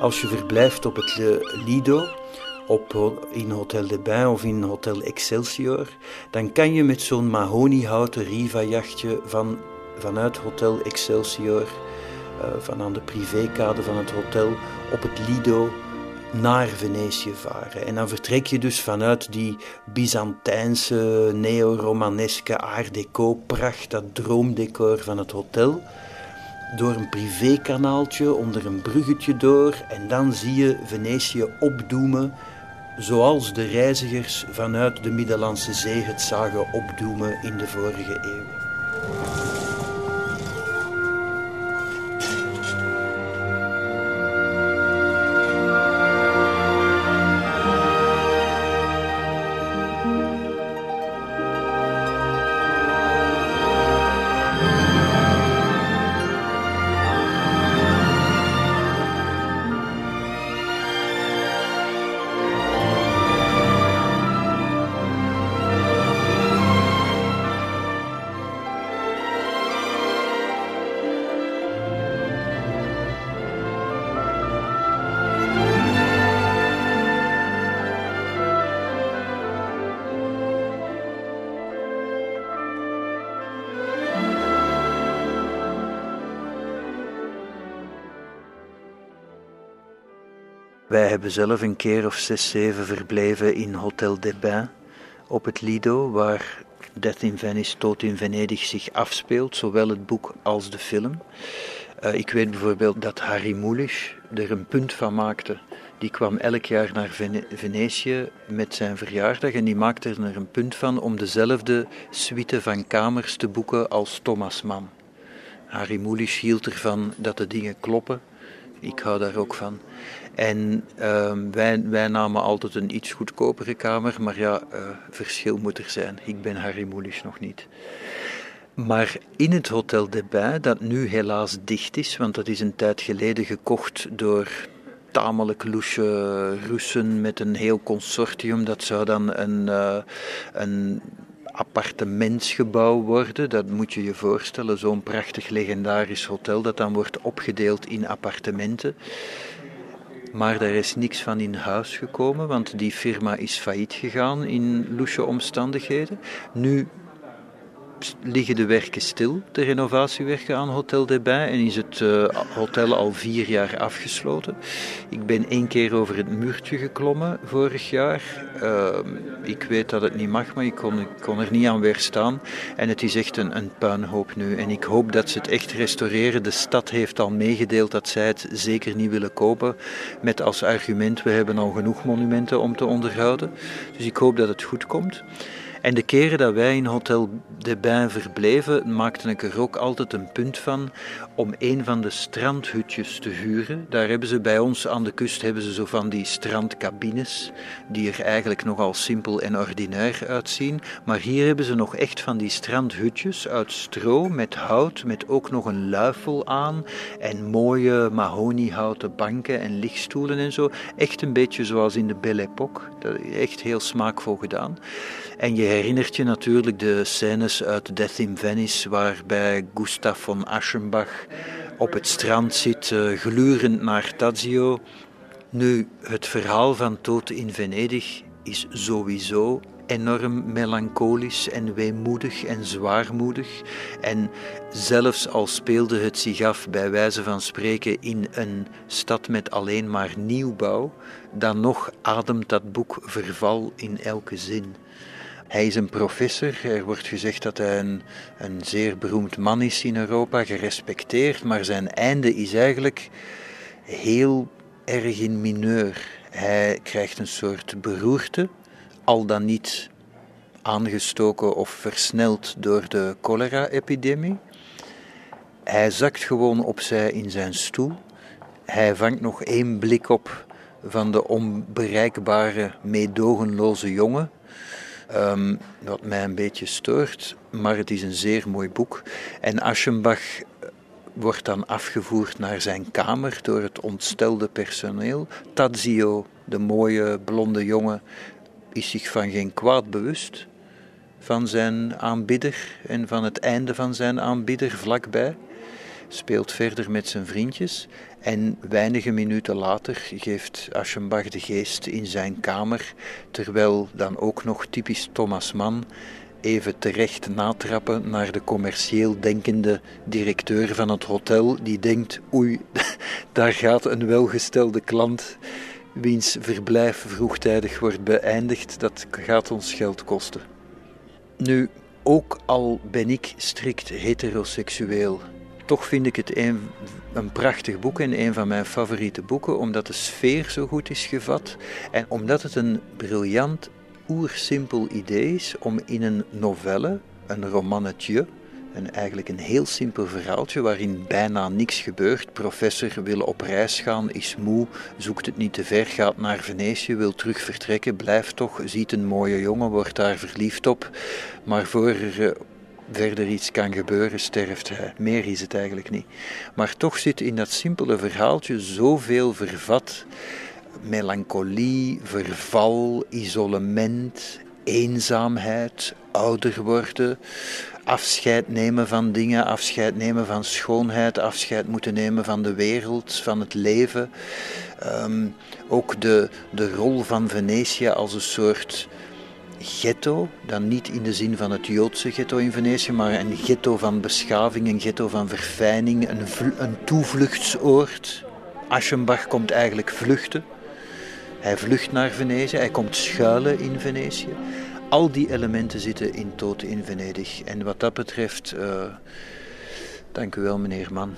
Als je verblijft op het Lido, op, in Hotel de Bain of in Hotel Excelsior, dan kan je met zo'n mahoniehouten Riva-jachtje van, vanuit Hotel Excelsior, uh, van aan de privékade van het hotel, op het Lido naar Venetië varen. En dan vertrek je dus vanuit die Byzantijnse, neo-romaneske art deco pracht, dat droomdecor van het hotel, door een privékanaaltje onder een bruggetje door en dan zie je Venetië opdoemen zoals de reizigers vanuit de Middellandse Zee het zagen opdoemen in de vorige eeuw. Zelf een keer of zes, zeven verbleven in Hotel des Bains op het Lido, waar Death in Venice, Dood in Venedig zich afspeelt, zowel het boek als de film. Uh, ik weet bijvoorbeeld dat Harry Mulisch er een punt van maakte. Die kwam elk jaar naar Vene Venetië met zijn verjaardag en die maakte er een punt van om dezelfde suite van kamers te boeken als Thomas Mann. Harry Mulisch hield ervan dat de dingen kloppen. Ik hou daar ook van. En ehm, wij, wij, namen altijd een iets goedkopere kamer, maar ja, uh, verschil moet er zijn. Ik ben Harry Mulisch nog niet. Maar in het Hotel de Bain, dat nu helaas dicht is, want dat is een tijd geleden gekocht door tamelijk loesje Russen met een heel consortium. Dat zou dan een, uh, een appartementsgebouw worden. Dat moet je je voorstellen, zo'n prachtig legendarisch hotel dat dan wordt opgedeeld in appartementen. Maar daar is niks van in huis gekomen, want die firma is failliet gegaan in loesje omstandigheden. Nu liggen de werken stil, de renovatiewerken aan Hotel de en is het uh, hotel al vier jaar afgesloten. Ik ben één keer over het muurtje geklommen vorig jaar. Uh, ik weet dat het niet mag, maar ik kon, kon, er niet aan weerstaan. En het is echt een, een puinhoop nu. En ik hoop dat ze het echt restaureren. De stad heeft al meegedeeld dat zij het zeker niet willen kopen. Met als argument, we hebben al genoeg monumenten om te onderhouden. Dus ik hoop dat het goed komt. En de keren dat wij in Hotel de Bain verbleven, maakte ik er ook altijd een punt van om een van de strandhutjes te huren. Daar hebben ze bij ons aan de kust hebben ze zo van die strandcabines, die er eigenlijk nogal simpel en ordinair uitzien. Maar hier hebben ze nog echt van die strandhutjes uit stro met hout, met ook nog een luifel aan en mooie mahoniehouten banken en lichtstoelen en zo. Echt een beetje zoals in de Belle Époque. Echt heel smaakvol gedaan. En je herinnert je natuurlijk de scènes uit Death in Venice, waarbij Gustav von Aschenbach op het strand zit, uh, glurend naar Tadzio. Nu, het verhaal van Dood in Venedig is sowieso enorm melancholisch en weemoedig en zwaarmoedig. En zelfs al speelde het zich af, bij wijze van spreken, in een stad met alleen maar nieuwbouw, dan nog ademt dat boek verval in elke zin. Hij is een professor. Er wordt gezegd dat hij een, een zeer beroemd man is in Europa, gerespecteerd, maar zijn einde is eigenlijk heel erg in mineur. Hij krijgt een soort beroerte, al dan niet aangestoken of versneld door de cholera-epidemie. Hij zakt gewoon opzij in zijn stoel. Hij vangt nog één blik op van de onbereikbare, meedogenloze jongen Um, wat mij een beetje stoort, maar het is een zeer mooi boek. En Aschenbach wordt dan afgevoerd naar zijn kamer door het ontstelde personeel. Tadzio, de mooie blonde jongen, is zich van geen kwaad bewust van zijn aanbidder en van het einde van zijn aanbidder vlakbij. Speelt verder met zijn vriendjes en weinige minuten later geeft Aschenbach de geest in zijn kamer, terwijl dan ook nog typisch Thomas Mann even terecht natrappen naar de commercieel denkende directeur van het hotel, die denkt: oei, daar gaat een welgestelde klant wiens verblijf vroegtijdig wordt beëindigd, dat gaat ons geld kosten. Nu, ook al ben ik strikt heteroseksueel, toch vind ik het een, een prachtig boek en een van mijn favoriete boeken, omdat de sfeer zo goed is gevat en omdat het een briljant, oersimpel idee is om in een novelle, een romannetje, een, eigenlijk een heel simpel verhaaltje waarin bijna niks gebeurt. Professor wil op reis gaan, is moe, zoekt het niet te ver, gaat naar Venetië, wil terug vertrekken, blijft toch, ziet een mooie jongen, wordt daar verliefd op. Maar voor er eh, verder iets kan gebeuren, sterft hij. Meer is het eigenlijk niet. Maar toch zit in dat simpele verhaaltje zoveel vervat. Melancholie, verval, isolement, eenzaamheid, ouder worden, afscheid nemen van dingen, afscheid nemen van schoonheid, afscheid moeten nemen van de wereld, van het leven. Ehm, ook de, de rol van Venetië als een soort ghetto, dan niet in de zin van het Joodse ghetto in Venetië, maar een ghetto van beschaving, een ghetto van verfijning, een, een toevluchtsoord. Aschenbach komt eigenlijk vluchten. Hij vlucht naar Venetië, hij komt schuilen in Venetië. Al die elementen zitten in Toten in Venedig. En wat dat betreft, uh, dank u wel meneer Mann.